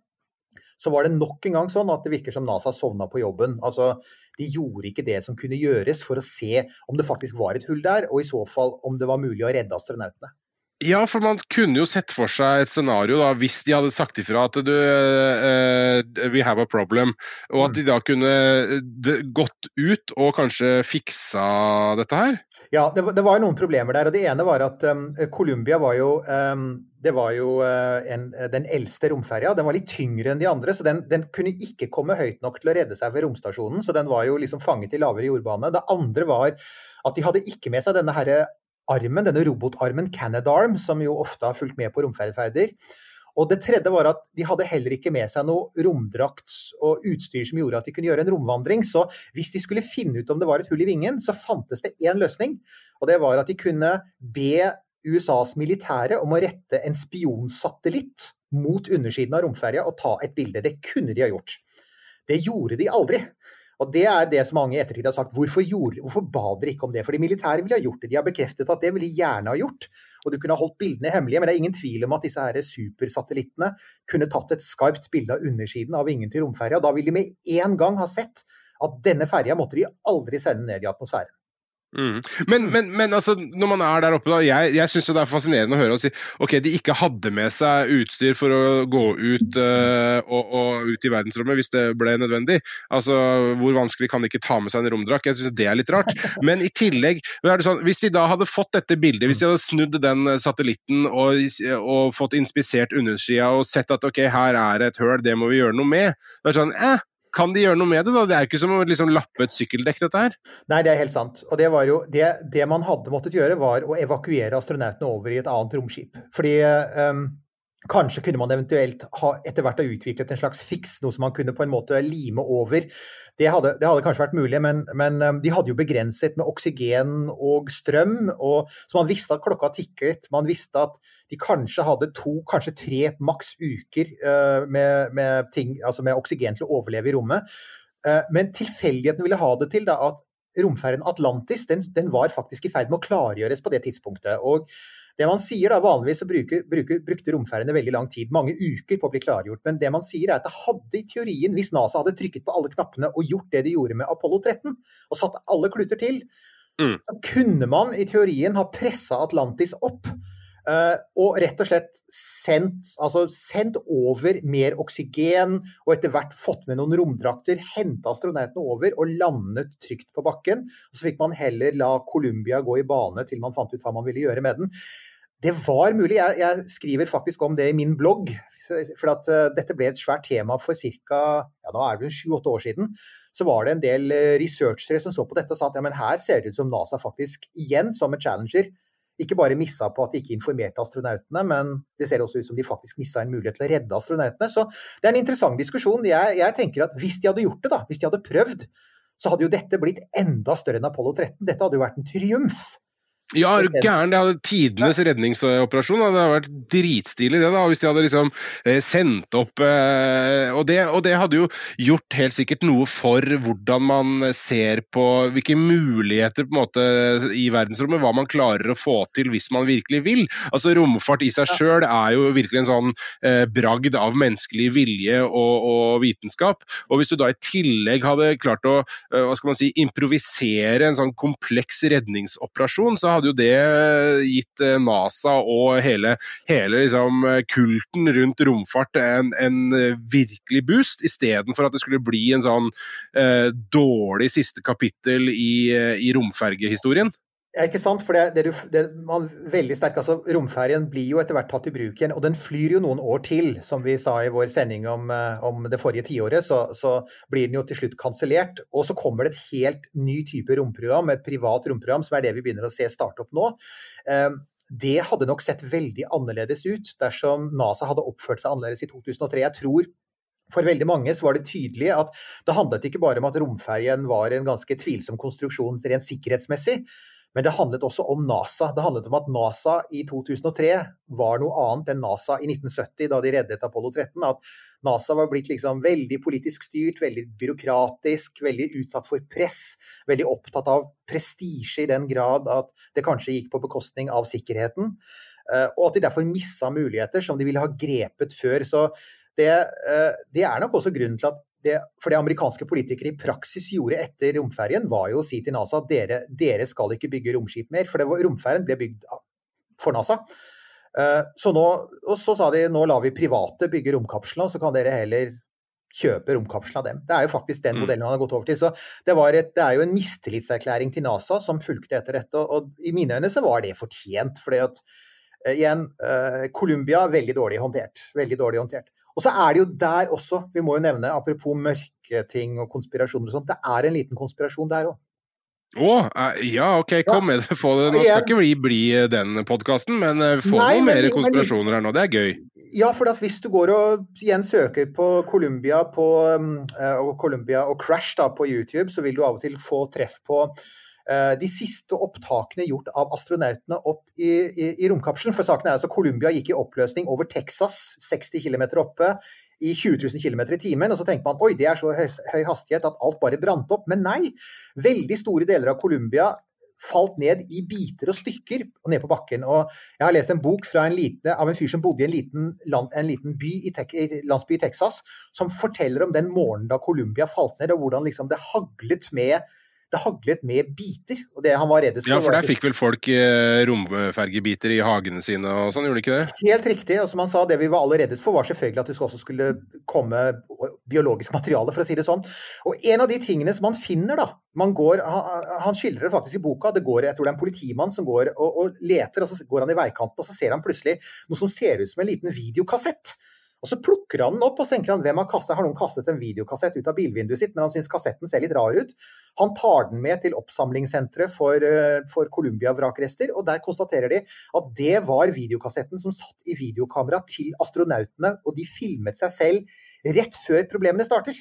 så var det nok en gang sånn at det virker som NASA sovna på jobben. Altså, De gjorde ikke det som kunne gjøres for å se om det faktisk var et hull der, og i så fall om det var mulig å redde astronautene. Ja, for man kunne jo sett for seg et scenario da, hvis de hadde sagt ifra at du uh, We have a problem, og at de da kunne eh, gått ut og kanskje fiksa dette her. Ja, det, det var noen problemer der. og Det ene var at um, Columbia var jo, um, det var jo uh, en, den eldste romferja. Den var litt tyngre enn de andre, så den, den kunne ikke komme høyt nok til å redde seg ved romstasjonen. Så den var jo liksom fanget i lavere jordbane. Det andre var at de hadde ikke med seg denne herre armen, denne robotarmen Canadarm, som jo ofte har fulgt med på romferder. Og det tredje var at de hadde heller ikke med seg noe romdrakt og utstyr som gjorde at de kunne gjøre en romvandring. Så hvis de skulle finne ut om det var et hull i vingen, så fantes det én løsning. Og det var at de kunne be USAs militære om å rette en spionsatellitt mot undersiden av romferja og ta et bilde. Det kunne de ha gjort. Det gjorde de aldri. Og det er det som mange i ettertid har sagt. Hvorfor, gjorde, hvorfor ba dere ikke om det? For de militære ville ha gjort det. De har bekreftet at det ville de gjerne ha gjort. Og du kunne ha holdt bildene hemmelige, men det er ingen tvil om at disse her supersatellittene kunne tatt et skarpt bilde av undersiden av vingen til romferja. Da ville de med en gang ha sett at denne ferja måtte de aldri sende ned i atmosfæren. Mm. Men, men, men altså, når man er der oppe, da Jeg, jeg syns det er fascinerende å høre og si ok, de ikke hadde med seg utstyr for å gå ut uh, og, og ut i verdensrommet hvis det ble nødvendig. Altså, Hvor vanskelig kan de ikke ta med seg en romdrakt? Jeg syns det er litt rart. Men i tillegg, det sånn, hvis de da hadde fått dette bildet, hvis de hadde snudd den satellitten og, og fått inspisert undersida og sett at ok, her er et høl, det må vi gjøre noe med, det er sånn eh, kan de gjøre noe med det? da? Det er jo ikke som å liksom lappe et sykkeldekk, dette her. Nei, det er helt sant. Og det var jo det, det man hadde måttet gjøre, var å evakuere astronautene over i et annet romskip. Fordi um, kanskje kunne man eventuelt ha etter hvert ha utviklet en slags fiks, noe som man kunne på en måte lime over. Det hadde, det hadde kanskje vært mulig, men, men um, de hadde jo begrenset med oksygen og strøm. Og, så man visste at klokka tikket. Man visste at de kanskje hadde to, kanskje tre maks uker uh, med, med, ting, altså med oksygen til å overleve i rommet. Uh, men tilfeldigheten ville ha det til da, at romferden Atlantis den, den, var faktisk i ferd med å klargjøres på det tidspunktet. og det man sier da, Vanligvis så bruker, bruker, brukte romferdene veldig lang tid, mange uker på å bli klargjort. Men det man sier er at det hadde i teorien, hvis NASA hadde trykket på alle knappene og gjort det de gjorde med Apollo 13, og satt alle kluter til, mm. så kunne man i teorien ha pressa Atlantis opp Uh, og rett og slett sendt, altså sendt over mer oksygen, og etter hvert fått med noen romdrakter, henta astronautene over og landet trygt på bakken. Og så fikk man heller la Columbia gå i bane til man fant ut hva man ville gjøre med den. Det var mulig. Jeg, jeg skriver faktisk om det i min blogg. For at uh, dette ble et svært tema for ca. Ja, nå er det sju-åtte år siden. Så var det en del researchere som så på dette og sa at ja, her ser det ut som NASA faktisk igjen, som en challenger, ikke bare missa på at de ikke informerte astronautene, men det ser også ut som de faktisk missa en mulighet til å redde astronautene. Så det er en interessant diskusjon. Jeg, jeg, tenker at hvis de hadde gjort det, da, hvis de hadde prøvd, så hadde jo dette blitt enda større enn Apollo 13. Dette hadde jo vært en triumf. Ja, er du gæren? Det hadde tidenes redningsoperasjon. Det hadde vært dritstilig det, da, hvis de hadde liksom eh, sendt opp eh, og det, og det, hadde jo gjort helt sikkert noe for hvordan man ser på hvilke muligheter på en måte i verdensrommet, hva man klarer å få til hvis man virkelig vil. Altså Romfart i seg sjøl er jo virkelig en sånn eh, bragd av menneskelig vilje og, og, vitenskap. Og hvis du da i tillegg hadde klart å eh, hva skal man si, improvisere en sånn kompleks redningsoperasjon, så hadde hadde jo det gitt eh, NASA og hele, hele liksom, kulten rundt romfart en, en eh, virkelig boost, istedenfor at det skulle bli en sånn eh, dårlig siste kapittel i, eh, i romfergehistorien. Ja, ikke sant? For det, det, det man veldig sterk, altså Romferjen blir jo etter hvert tatt i bruk igjen, og den flyr jo noen år til. Som vi sa i vår sending om, eh, om det forrige tiåret, så, så, blir den jo til slutt kansellert. Og så kommer det et helt ny type romprogram, et privat romprogram, som er det vi begynner å se starte opp nå. Ehm, det hadde nok sett veldig annerledes ut dersom NASA hadde oppført seg annerledes i 2003. Jeg tror for veldig mange så var det tydelig at det handlet ikke bare om at romferjen var en ganske tvilsom konstruksjon rent sikkerhetsmessig, men det handlet også om NASA. Det handlet om at NASA i 2003 var noe annet enn NASA i 1970, da de reddet Apollo 13. At NASA var blitt liksom veldig politisk styrt, veldig byråkratisk, veldig utsatt for press. Veldig opptatt av prestisje i den grad at det kanskje gikk på bekostning av sikkerheten. Eh, og at de derfor missa muligheter som de ville ha grepet før. Så det, eh, det er nok også grunnen til at det, for det amerikanske politikere i praksis gjorde etter romferjen, var jo å si til NASA at dere, dere skal ikke bygge romskip mer. For var, romferjen ble bygd for NASA. Uh, så nå, og så sa de nå lar vi private bygge romkapslene, og så kan dere heller kjøpe romkapselen av dem. Det er jo faktisk den mm. modellen han har gått over til. Så det, et, det er jo en mistillitserklæring til NASA som fulgte etter dette. Og, og i mine øyne så var det fortjent. fordi at uh, igjen, uh, Columbia veldig dårlig håndtert. Veldig dårlig håndtert. Og så er det jo der også, vi må jo nevne, apropos mørketing og konspirasjoner og sånt, det er en liten konspirasjon der òg. Å, oh, ja, ok, kom med det. Få det. Nå skal ikke bli, bli den podkasten, men eh, få Nei, noen mer konspirasjoner her nå. Det er gøy. Ja, for hvis du går og igjen søker på Columbia, på, uh, og, Columbia og Crash da, på YouTube, så vil du av og til få treff på Eh, de siste opptakene gjort av astronautene opp i, i, i romkapselen. For saken er altså Columbia gikk i oppløsning over Texas, 60 km oppe, i 20 000 km i timen. Og så tenker man oi, det er så høy, høy hastighet at alt bare brant opp. Men nei. Veldig store deler av Columbia falt ned i biter og stykker og ned på bakken. Og jeg har lest en bok en lite, av en fyr som bodde i en liten, land, en liten i, tek, landsby i Texas, som forteller om den morgenen da Columbia falt ned, og hvordan liksom det haglet med det haglet med biter. og det han var reddest for... Ja, for der fikk vel folk eh, romfergebiter i hagene sine og sånn, gjorde de ikke det? Helt riktig. og som han sa, Det vi var aller reddest for, var selvfølgelig at det også skulle komme biologisk materiale, for å si det sånn. Og en av de tingene som han finner, da man går, Han, han skildrer det faktisk i boka. det går, Jeg tror det er en politimann som går og, og leter, og så går han i veikanten, og så ser han plutselig noe som ser ut som en liten videokassett. Og så plukker han den opp og så tenker han, hvem har kastet, har noen kastet en videokassett ut av bilvinduet sitt, men han syns kassetten ser litt rar ut. Han tar den med til oppsamlingssenteret for, eh, for Columbia-vrakrester, og der konstaterer de at det var videokassetten som satt i videokamera til astronautene, og de filmet seg selv rett før problemene starter.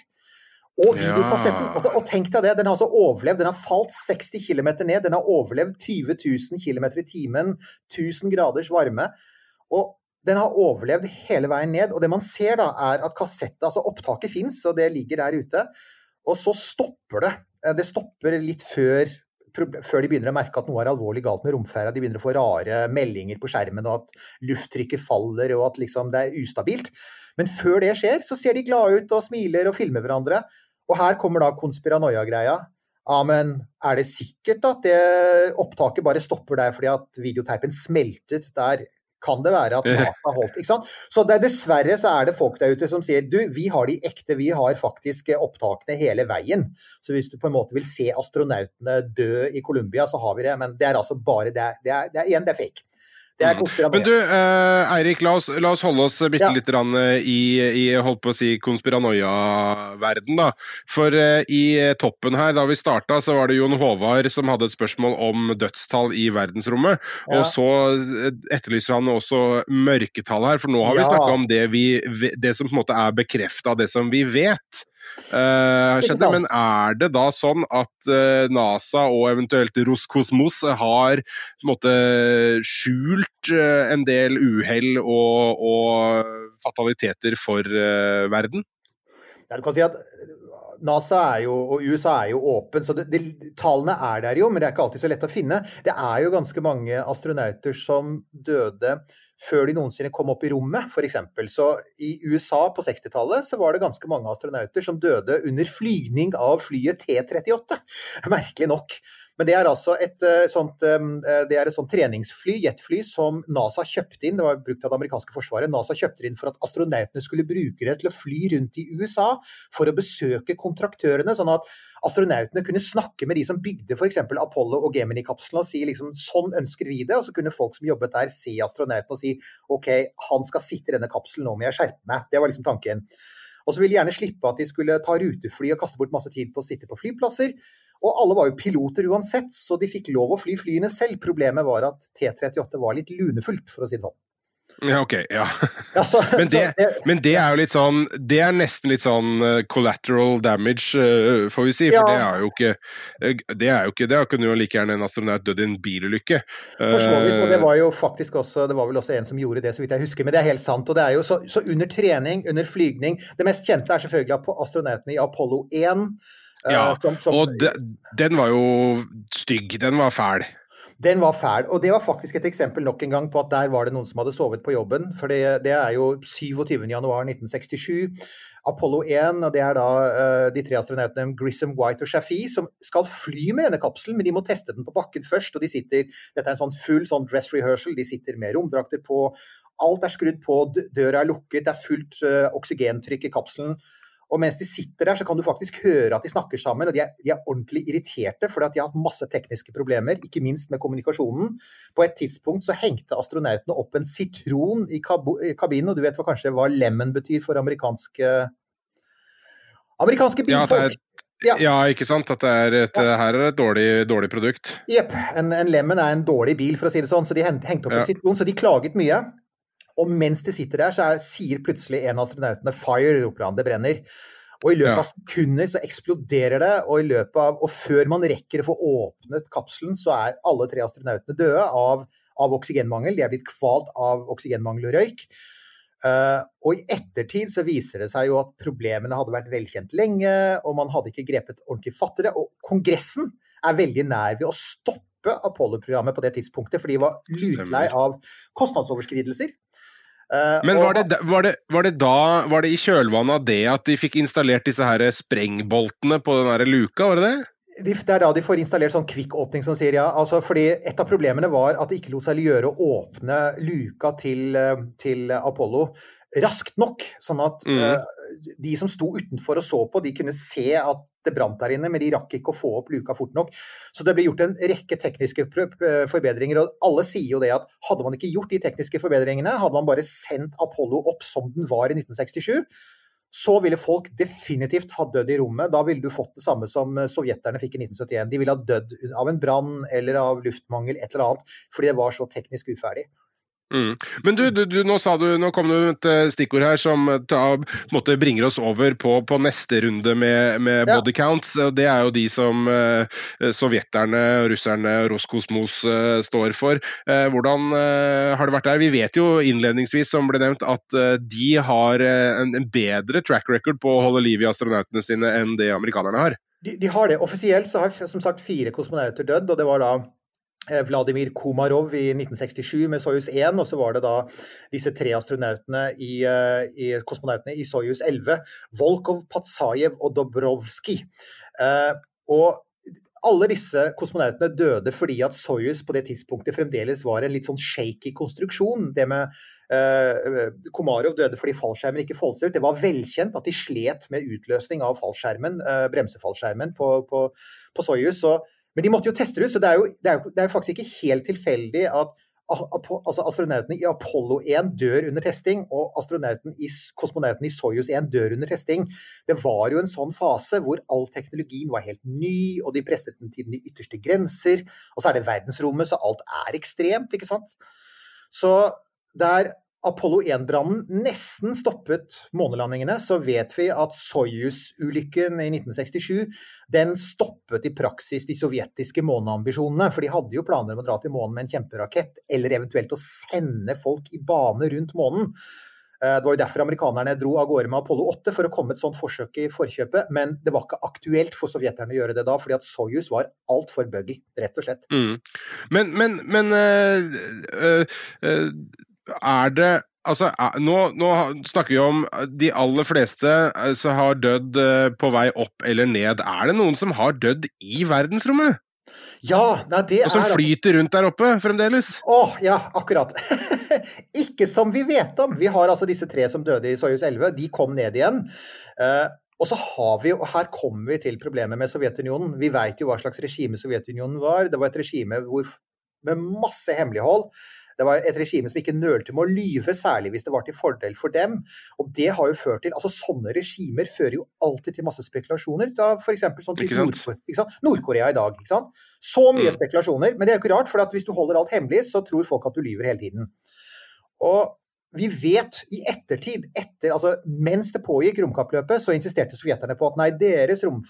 Og videokassetten, ja. og, og tenk deg det, den har altså overlevd. Den har falt 60 km ned. Den har overlevd 20 000 km i timen, 1000 graders varme. Og den har overlevd hele veien ned. Og det man ser da, er at kassettet, altså opptaket fins, og det ligger der ute. Og så stopper det. Eh, det stopper litt før, før de begynner å merke at noe er alvorlig galt med romferja. De begynner å få rare meldinger på skjermen, og at lufttrykket faller, og at liksom det er ustabilt. Men før det skjer, så ser de glade ut og smiler og filmer hverandre. Og her kommer da konspiranoia-greia. Ja, men er det sikkert at det opptaket bare stopper der fordi at videoteipen smeltet der kan det være at NASA har holdt ikke sant? Så det, dessverre så er det folk der ute som sier du, vi har de ekte, vi har faktisk eh, opptakene hele veien. Så hvis du på en måte vil se astronautene dø i Colombia, så har vi det. Men det er altså bare det er, det er, det er igjen, det er fake. Konspirasjon. Men du, uh, Eirik, la, oss- la oss holde oss bitte Ja. litt grann, eh, i, i holdt på å si konspiranoia-verden, da. For uh, i toppen her, da vi starta, så var det Jon Håvard som hadde et spørsmål om dødstall i verdensrommet. Ja. Og så etterlyser han også mørketall her, for nå har vi Ja. snakka om det, vi, det som på en måte er bekrefta, det som vi vet. Eh, Ikke men er det da sånn at uh, NASA og eventuelt Roskosmos har på en måte skjult uh, en del uhell og, og fataliteter for eh, verden? Ja, du kan si at NASA jo, og USA er jo åpen, så det, det, tallene er der jo, men det er ikke alltid så lett å finne. Det er jo ganske mange astronauter som døde før de noensinne kom opp i rommet, f.eks. Så i USA på 60-tallet så var det ganske mange astronauter som døde under flygning av flyet T-38. Merkelig nok. Men det er altså et eh, sånt, eh, er et sånt treningsfly, jetfly, som NASA kjøpte inn. Det var brukt av det amerikanske forsvaret. NASA kjøpte inn for at astronautene skulle bruke det til å fly rundt i USA for å besøke kontraktørene, sånn at astronautene kunne snakke med de som bygde f.eks. Apollo og Gemini-kapslene og si liksom sånn ønsker vi det. Og så kunne folk som jobbet der se astronauten og si OK, han skal sitte i denne kapselen, nå må jeg skjerpe meg. Det var liksom tanken. Og så ville de gjerne slippe at de skulle ta rutefly og kaste bort masse tid på å sitte på flyplasser. Og alle var jo piloter uansett, så de fikk lov å fly flyene selv. Problemet var at T38 var litt lunefullt, for å si det sånn. Ja, ok, ja. Ja, så, Men det, så det, men det er jo litt sånn Det er nesten litt sånn eh, collateral damage, eh, får vi si. For Ja. det er jo ikke eh, Det er jo ikke det. Kunne jo like gjerne en astronaut dødd i en bilulykke. For så vidt, og det Eh, var jo faktisk også Det var vel også en som gjorde det, så vidt jeg husker. Men det er helt sant. Og det er jo så, så under trening, under flygning Det mest kjente er selvfølgelig astronautene i Apollo 1. eh, Ja, som, som, og de, den var jo stygg. Den var fæl. Den var fæl. Og det var faktisk et eksempel nok en gang på at der var det noen som hadde sovet på jobben. For det, det er jo 27.1.1967. Apollo 1, og det er da uh, de tre astronautene Grissom, White og Shafi som skal fly med denne kapselen, men de må teste den på bakken først. og de sitter, Dette er en sånn full sånn dress rehearsal, de sitter med romdrakter på. Alt er skrudd på, døra er lukket, det er fullt uh, oksygentrykk i kapselen. Og mens de sitter der, så kan du faktisk høre at de snakker sammen, og de er, de er ordentlig irriterte fordi at de har hatt masse tekniske problemer, ikke minst med kommunikasjonen. På et tidspunkt så hengte astronautene opp en sitron i, i kabinen, og du vet hva kanskje hva lemon betyr for amerikanske Amerikanske Ja, bilfolk. er, Ja. ja, ikke sant? At det er et, her er et dårlig, dårlig produkt. Jepp. En, en Lemon er en dårlig bil, for å si det sånn, så de hengte opp Ja. en sitron, så de klaget mye. Og mens de sitter der, så er, sier plutselig en av astronautene 'fire', roper han, det brenner. Og i løpet av sekunder så eksploderer det, og i løpet av, og før man rekker å få åpnet kapselen, så er alle tre astronautene døde av, av oksygenmangel. De er blitt kvalt av oksygenmangel og røyk. Uh, og i ettertid så viser det seg jo at problemene hadde vært velkjent lenge, og man hadde ikke grepet ordentlig fatt i det. Og Kongressen er veldig nær ved å stoppe Apollo-programmet på det tidspunktet, for de var lutlei av kostnadsoverskridelser. Eh, Men var det, var, det, var det da Var det i kjølvannet av det at de fikk installert disse her sprengboltene på den der luka, var det det? det er da de får installert sånn kvikkåpning som sier ja. Altså fordi et av problemene var at det ikke lot seg gjøre å åpne luka til, eh, til Apollo raskt nok. Sånn at Mhm. De som sto utenfor og så på, de kunne se at det brant der inne, men de rakk ikke å få opp luka fort nok. Så det ble gjort en rekke tekniske forbedringer, og alle sier jo det at hadde man ikke gjort de tekniske forbedringene, hadde man bare sendt Apollo opp som den var i 1967, så ville folk definitivt ha dødd i rommet. Da ville du fått det samme som eh, sovjeterne fikk i 1971. De ville ha dødd av en brann eller av luftmangel, et eller annet, fordi det var så teknisk uferdig. Mm. Men du, du, du nå, sa du, nå kom det et eh, stikkord her som eh, ta, måte bringer oss over på, på neste runde med, med Ja. body counts. Det er jo de som eh, sovjeterne, russerne, Roskosmos eh, står for. Eh, hvordan eh, har det vært der? Vi vet jo innledningsvis, som ble nevnt, at eh, de har en, en bedre track record på å holde liv i astronautene sine enn det amerikanerne har. De, de har det. Offisielt så har som sagt fire kosmonauter dødd, og det var da Vladimir Komarov i 1967 med Soyuz 1, og så var det da disse tre astronautene i, eh, i kosmonautene i Soyuz 11. Volkov, Patsajev og Dobrovskij. Eh, og alle disse kosmonautene døde fordi at Soyuz på det tidspunktet fremdeles var en litt sånn shaky konstruksjon. Det med eh, Komarov døde fordi fallskjermen ikke foldet seg ut. Det var velkjent at de slet med utløsning av fallskjermen, eh, bremsefallskjermen på, på, på Soyuz. Så, men de måtte jo teste det ut, så det er jo, det er jo, det er jo faktisk ikke helt tilfeldig at altså astronautene i Apollo 1 dør under testing, og astronauten i, kosmonauten i Soyuz 1 dør under testing. Det var jo en sånn fase hvor all teknologien var helt ny, og de presset den til de ytterste grenser. Og så er det verdensrommet, så alt er ekstremt, ikke sant. Så der Apollo 1-brannen nesten stoppet månelandingene, så vet vi at Soyuz-ulykken i 1967 den stoppet i praksis de sovjetiske måneambisjonene. For de hadde jo planer om å dra til månen med en kjemperakett, eller eventuelt å sende folk i bane rundt månen. Eh, det var jo derfor amerikanerne dro av gårde med Apollo 8 for å komme et sånt forsøk i forkjøpet, men det var ikke aktuelt for sovjeterne å gjøre det da, fordi at Soyuz var altfor buggy, rett og slett. Mm. Men, men, men øh, øh, er det Altså, nå, nå, snakker vi om de aller fleste som har dødd på vei opp eller ned. Er det noen som har dødd i verdensrommet? Ja, nei, det er Og som flyter rundt der oppe fremdeles? Å, ja, akkurat. Ikke som vi vet om. Vi har altså disse tre som døde i Soyuz 11. De kom ned igjen. Uh, og så har vi, og her kommer vi til problemet med Sovjetunionen. Vi veit jo hva slags regime Sovjetunionen var. Det var et regime hvor, med masse hemmelighold. Det var et regime som ikke nølte med å lyve, særlig hvis det var til fordel for dem. Og det har jo ført til, altså Sånne regimer fører jo alltid til masse spekulasjoner. da F.eks. sånn til Nord-Korea i dag. ikke sant? Så mye mm. spekulasjoner. Men det er jo ikke rart, for hvis du holder alt hemmelig, så tror folk at du lyver hele tiden. Og vi vet i ettertid, etter, altså mens det pågikk romkappløpet, så insisterte sovjeterne på at nei, deres rom,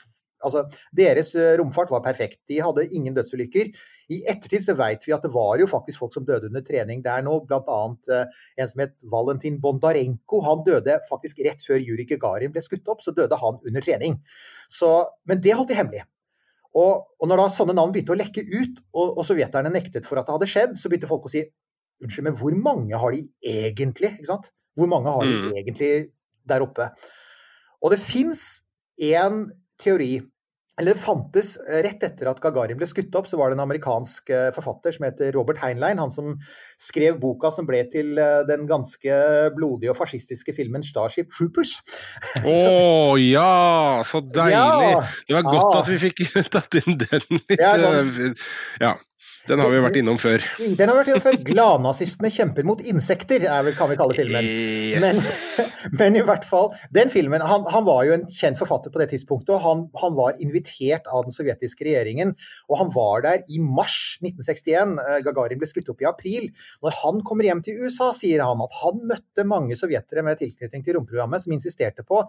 Altså, deres eh, romfart var perfekt. De hadde ingen dødsulykker. I ettertid så vet vi at det var jo faktisk folk som døde under trening der nå, bl.a. Uh, en som het Valentin Bondarenko. Han døde faktisk rett før Juri Gagarin ble skutt opp, så døde han under trening. Så, men det holdt de hemmelig. Og, og, når da sånne navn begynte å lekke ut, og, og sovjeterne nektet for at det hadde skjedd, så begynte folk å si unnskyld, men hvor mange har de egentlig? Ikke sant? Hvor mange har de mm. egentlig der oppe? Og det fins en teori eller det fantes eh, Rett etter at Gagarin ble skutt opp, så var det en amerikansk eh, forfatter som heter Robert Heinlein. Han som skrev boka som ble til eh, den ganske blodige og fascistiske filmen 'Starship Troopers'. Å oh, ja! Så deilig! Ja, det var godt ja. at vi fikk tatt inn den litt. Ja, sånn, ja. Den har vi vært innom før. Den har vi vært innom før. Gladnazistene kjemper mot insekter, er vel, kan vi kalle filmen. Yes. Men, men, i hvert fall, den filmen han, han, var jo en kjent forfatter på det tidspunktet, og han, han, var invitert av den sovjetiske regjeringen. Og han var der i mars 1961. Eh, Gagarin ble skutt opp i april. Når han kommer hjem til USA, sier han at han møtte mange sovjetere med tilknytning til romprogrammet som insisterte på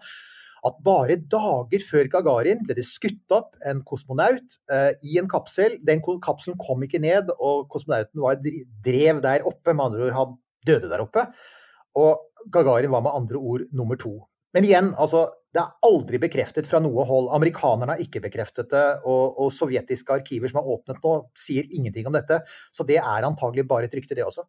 at bare dager før Gagarin ble det skutt opp en kosmonaut eh, i en kapsel. Den kapselen kom ikke ned, og kosmonauten var drev der oppe. Med andre ord, han døde der oppe. Og Gagarin var med andre ord nummer to. Men igjen, altså, det er aldri bekreftet fra noe hold. Amerikanerne har ikke bekreftet det, og, og sovjetiske arkiver som er åpnet nå, sier ingenting om dette. Så det er antagelig bare et rykte, det også.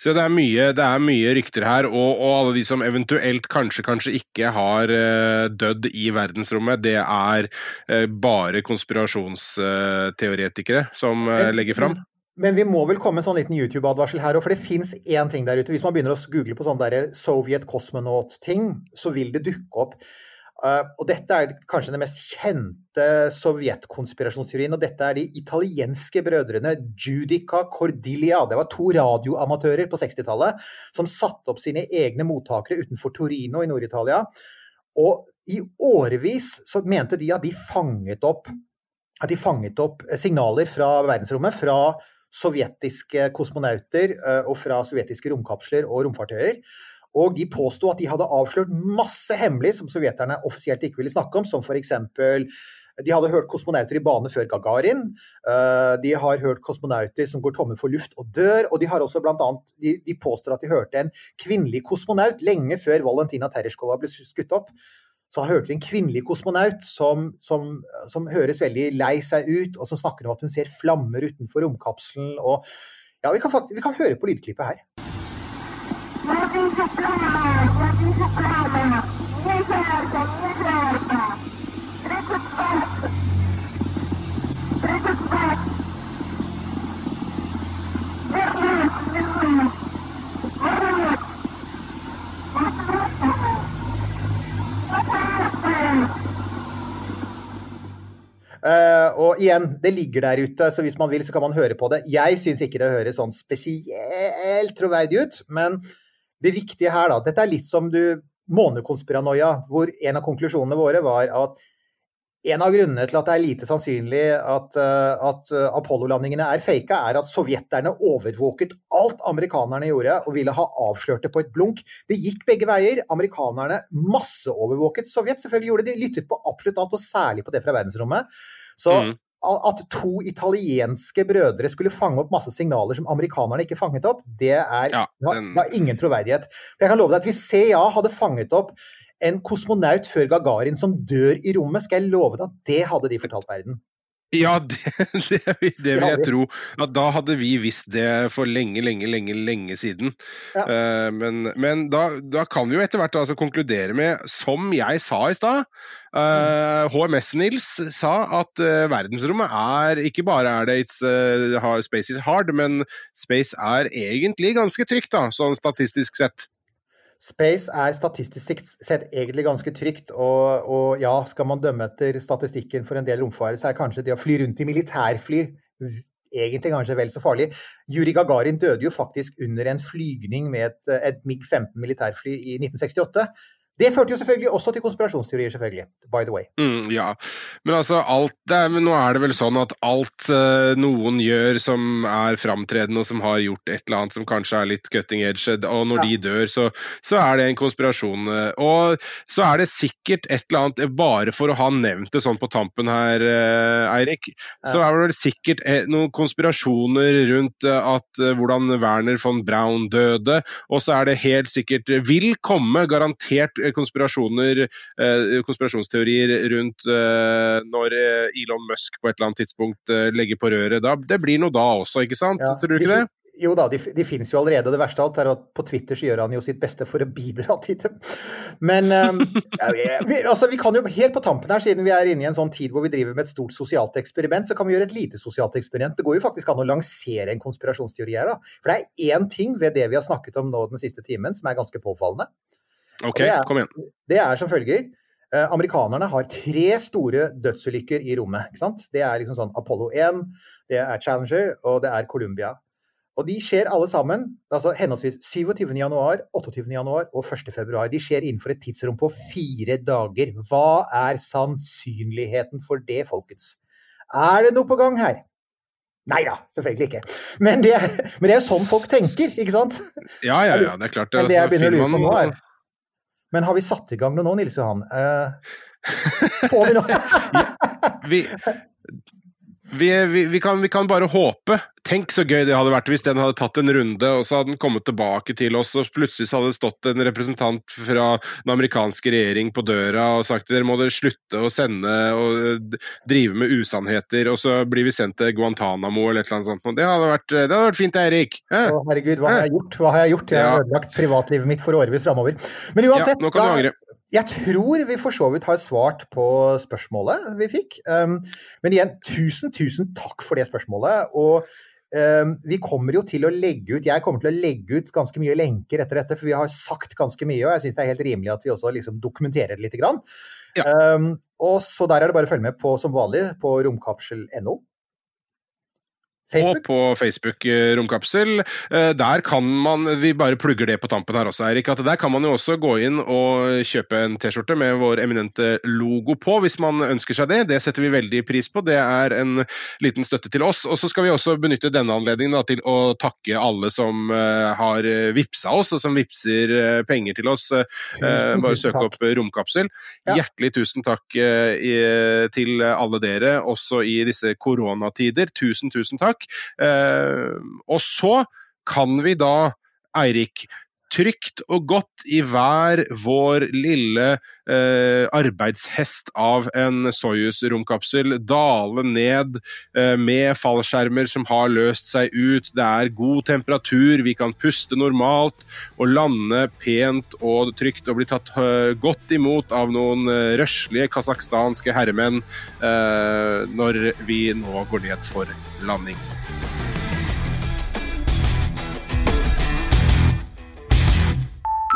Så det er mye, det er mye rykter her, og, og, alle de som eventuelt kanskje, kanskje ikke har uh, dødd i verdensrommet, det er uh, bare konspirasjonsteoretikere som uh, legger fram. Men vi må vel komme med en sånn liten YouTube-advarsel her òg, for det fins én ting der ute. Hvis man begynner å google på sånn Soviet Cosmonaut-ting, så vil det dukke opp Uh, og dette er kanskje den mest kjente sovjetkonspirasjonsteorien. Og dette er de italienske brødrene Judica Cordilia. Det var to radioamatører på 60-tallet som satte opp sine egne mottakere utenfor Torino i Nord-Italia. Og i årevis så mente de at de fanget opp, de fanget opp signaler fra verdensrommet. fra sovjetiske kosmonauter uh, og fra sovjetiske romkapsler og romfartøyer. Og de påsto at de hadde avslørt masse hemmelig som sovjeterne offisielt ikke ville snakke om, som f.eks. De hadde hørt kosmonauter i bane før Gagarin. Eh, de har hørt kosmonauter som går tomme for luft og dør. Og de har også blant annet, de, de påstår at de hørte en kvinnelig kosmonaut lenge før Valentina Tereshkova ble skutt opp. Så hørte de en kvinnelig kosmonaut som, som, som, høres veldig lei seg ut, og som snakker om at hun ser flammer utenfor romkapselen. Og ja, vi kan, vi kan høre på lydklippet her. Ładnie plama, ładnie plama. Nie żarta, nie żarta. Rekord walki. Rekord walki. Вернуть, вернуть. Вернуть. Uh, og igjen, det ligger der ute, så hvis man vil, så kan man høre på det. Jeg syns ikke det høres sånn spesielt troverdig ut, men det viktige her, da Dette er litt som du månekonspiranoia, hvor en av konklusjonene våre var at en av grunnene til at det er lite sannsynlig at, uh, at uh, Apollo-landingene er faka, er at sovjeterne overvåket alt amerikanerne gjorde og ville ha avslørt det på et blunk. Det gikk begge veier. Amerikanerne masseovervåket Sovjet. Selvfølgelig gjorde de lyttet på absolutt alt, og særlig på det fra verdensrommet. Så Mm. At to italienske brødre skulle fange opp masse signaler som amerikanerne ikke fanget opp, det er Ja, den- det har ingen troverdighet. For Jeg kan love deg at hvis CIA hadde fanget opp en kosmonaut før Gagarin som dør i rommet, skal jeg love deg at det hadde de fortalt verden. Ja, det, det, det vil jeg tro. At da hadde vi visst det for lenge, lenge, lenge lenge siden. Ja. Eh, men men da, da kan vi jo etter hvert altså konkludere med, som jeg sa i stad uh, HMS-Nils sa at uh, verdensrommet er Ikke bare er det it's, eh, space is hard, men space er egentlig ganske trygt, da, sånn statistisk sett. Space er statistisk sett egentlig ganske trygt, og, og ja, skal man dømme etter statistikken for en del romfarere, så er kanskje det å fly rundt i militærfly egentlig kanskje vel så farlig. Yuri Gagarin døde jo faktisk under en flygning med et, et MiG-15 militærfly i 1968. Det førte jo selvfølgelig også til konspirasjonsteorier, selvfølgelig. By the way. Mm, ja, men altså alt er, men Nå er det vel sånn at alt eh, noen gjør som er framtredende og som har gjort et eller annet som kanskje er litt cutting edge, og når Ja. de dør, så, så er det en konspirasjon. eh, Og så er det sikkert et eller annet, bare for å ha nevnt det sånn på tampen her, eh, Eirik, så er det vel sikkert eh, noen konspirasjoner rundt eh, at hvordan Werner von Braun døde, og så er det helt sikkert vil komme garantert konspirasjoner eh, konspirasjonsteorier rundt eh, når eh, Elon Musk på et eller annet tidspunkt eh, legger på røret. Da, det blir noe da også, ikke sant? Ja, Tror du ikke det? Jo da, de, de finnes jo allerede. og Det verste av alt er at på Twitter så gjør han jo sitt beste for å bidra til dem. Men um, ja, vi, altså, vi kan jo helt på tampen her, siden vi er inne i en sånn tid hvor vi driver med et stort sosialt eksperiment, så kan vi gjøre et lite sosialt eksperiment. Det går jo faktisk an å lansere en konspirasjonsteori her, da. For det er én ting ved det vi har snakket om nå den siste timen som er ganske påfallende. Ok, det er- kom igjen. Det er som følger. Eh, amerikanerne har tre store dødsulykker i rommet. ikke sant? Det er liksom sånn Apollo 1, det er Challenger og det er Columbia. Og de skjer alle sammen, altså henholdsvis 27. januar, 28. januar og 1. februar. De skjer innenfor et tidsrom på fire dager. Hva er sannsynligheten for det, folkens? Er det noe på gang her? Nei da, selvfølgelig ikke. Men det, er, men det er sånn folk tenker, ikke sant? Ja, ja, ja, det er klart. Men det jeg begynner å lure på nå, er Men har vi satt i gang noe nå, Nils Johan? Eh, får vi noe? vi, vi, vi, vi, kan, vi kan bare håpe. Tenk så gøy det hadde vært hvis den hadde tatt en runde, og så hadde den kommet tilbake til oss, og plutselig så hadde det stått en representant fra den amerikanske regjering på døra og sagt dere må dere slutte å sende og eh, drive med usannheter, og så blir vi sendt til Guantánamo eller et eller annet sånt. Det hadde vært, det hadde vært fint, Eirik. Eh? Å, herregud, hva har jeg gjort? Hva har jeg gjort? Jeg har Ja. ødelagt privatlivet mitt for årevis framover. Men uansett, Ja, nå kan du angre. Jeg tror vi for så vidt har svart på spørsmålet vi fikk. Um, men igjen, tusen, tusen takk for det spørsmålet. Og um, vi kommer jo til å legge ut Jeg kommer til å legge ut ganske mye lenker etter dette, for vi har sagt ganske mye, og jeg syns det er helt rimelig at vi også liksom dokumenterer det lite grann. Um, og så der er det bare å følge med på som vanlig på romkapsel.no. Og på Facebook Romkapsel. Eh, Der kan man Vi bare plugger det på tampen her også, Eirik. At der kan man jo også gå inn og kjøpe en T-skjorte med vår eminente logo på, hvis man ønsker seg det. Det setter vi veldig pris på. Det er en liten støtte til oss. Og så skal vi også benytte denne anledningen da, til å takke alle som eh, har vippsa oss, og som vippser eh, penger til oss. Bare tusen søk opp Romkapsel. Ja. Hjertelig tusen takk til alle dere, også i disse koronatider. Tusen, tusen takk. Eh, og så kan vi da, Eirik, trygt og godt i hver vår lille eh, arbeidshest av en Soyuz-romkapsel dale ned eh, med fallskjermer som har løst seg ut. Det er god temperatur, vi kan puste normalt og lande pent og trygt og bli tatt eh, godt imot av noen eh, røslige kasakhstanske herremenn eh, når vi nå går ned for landing.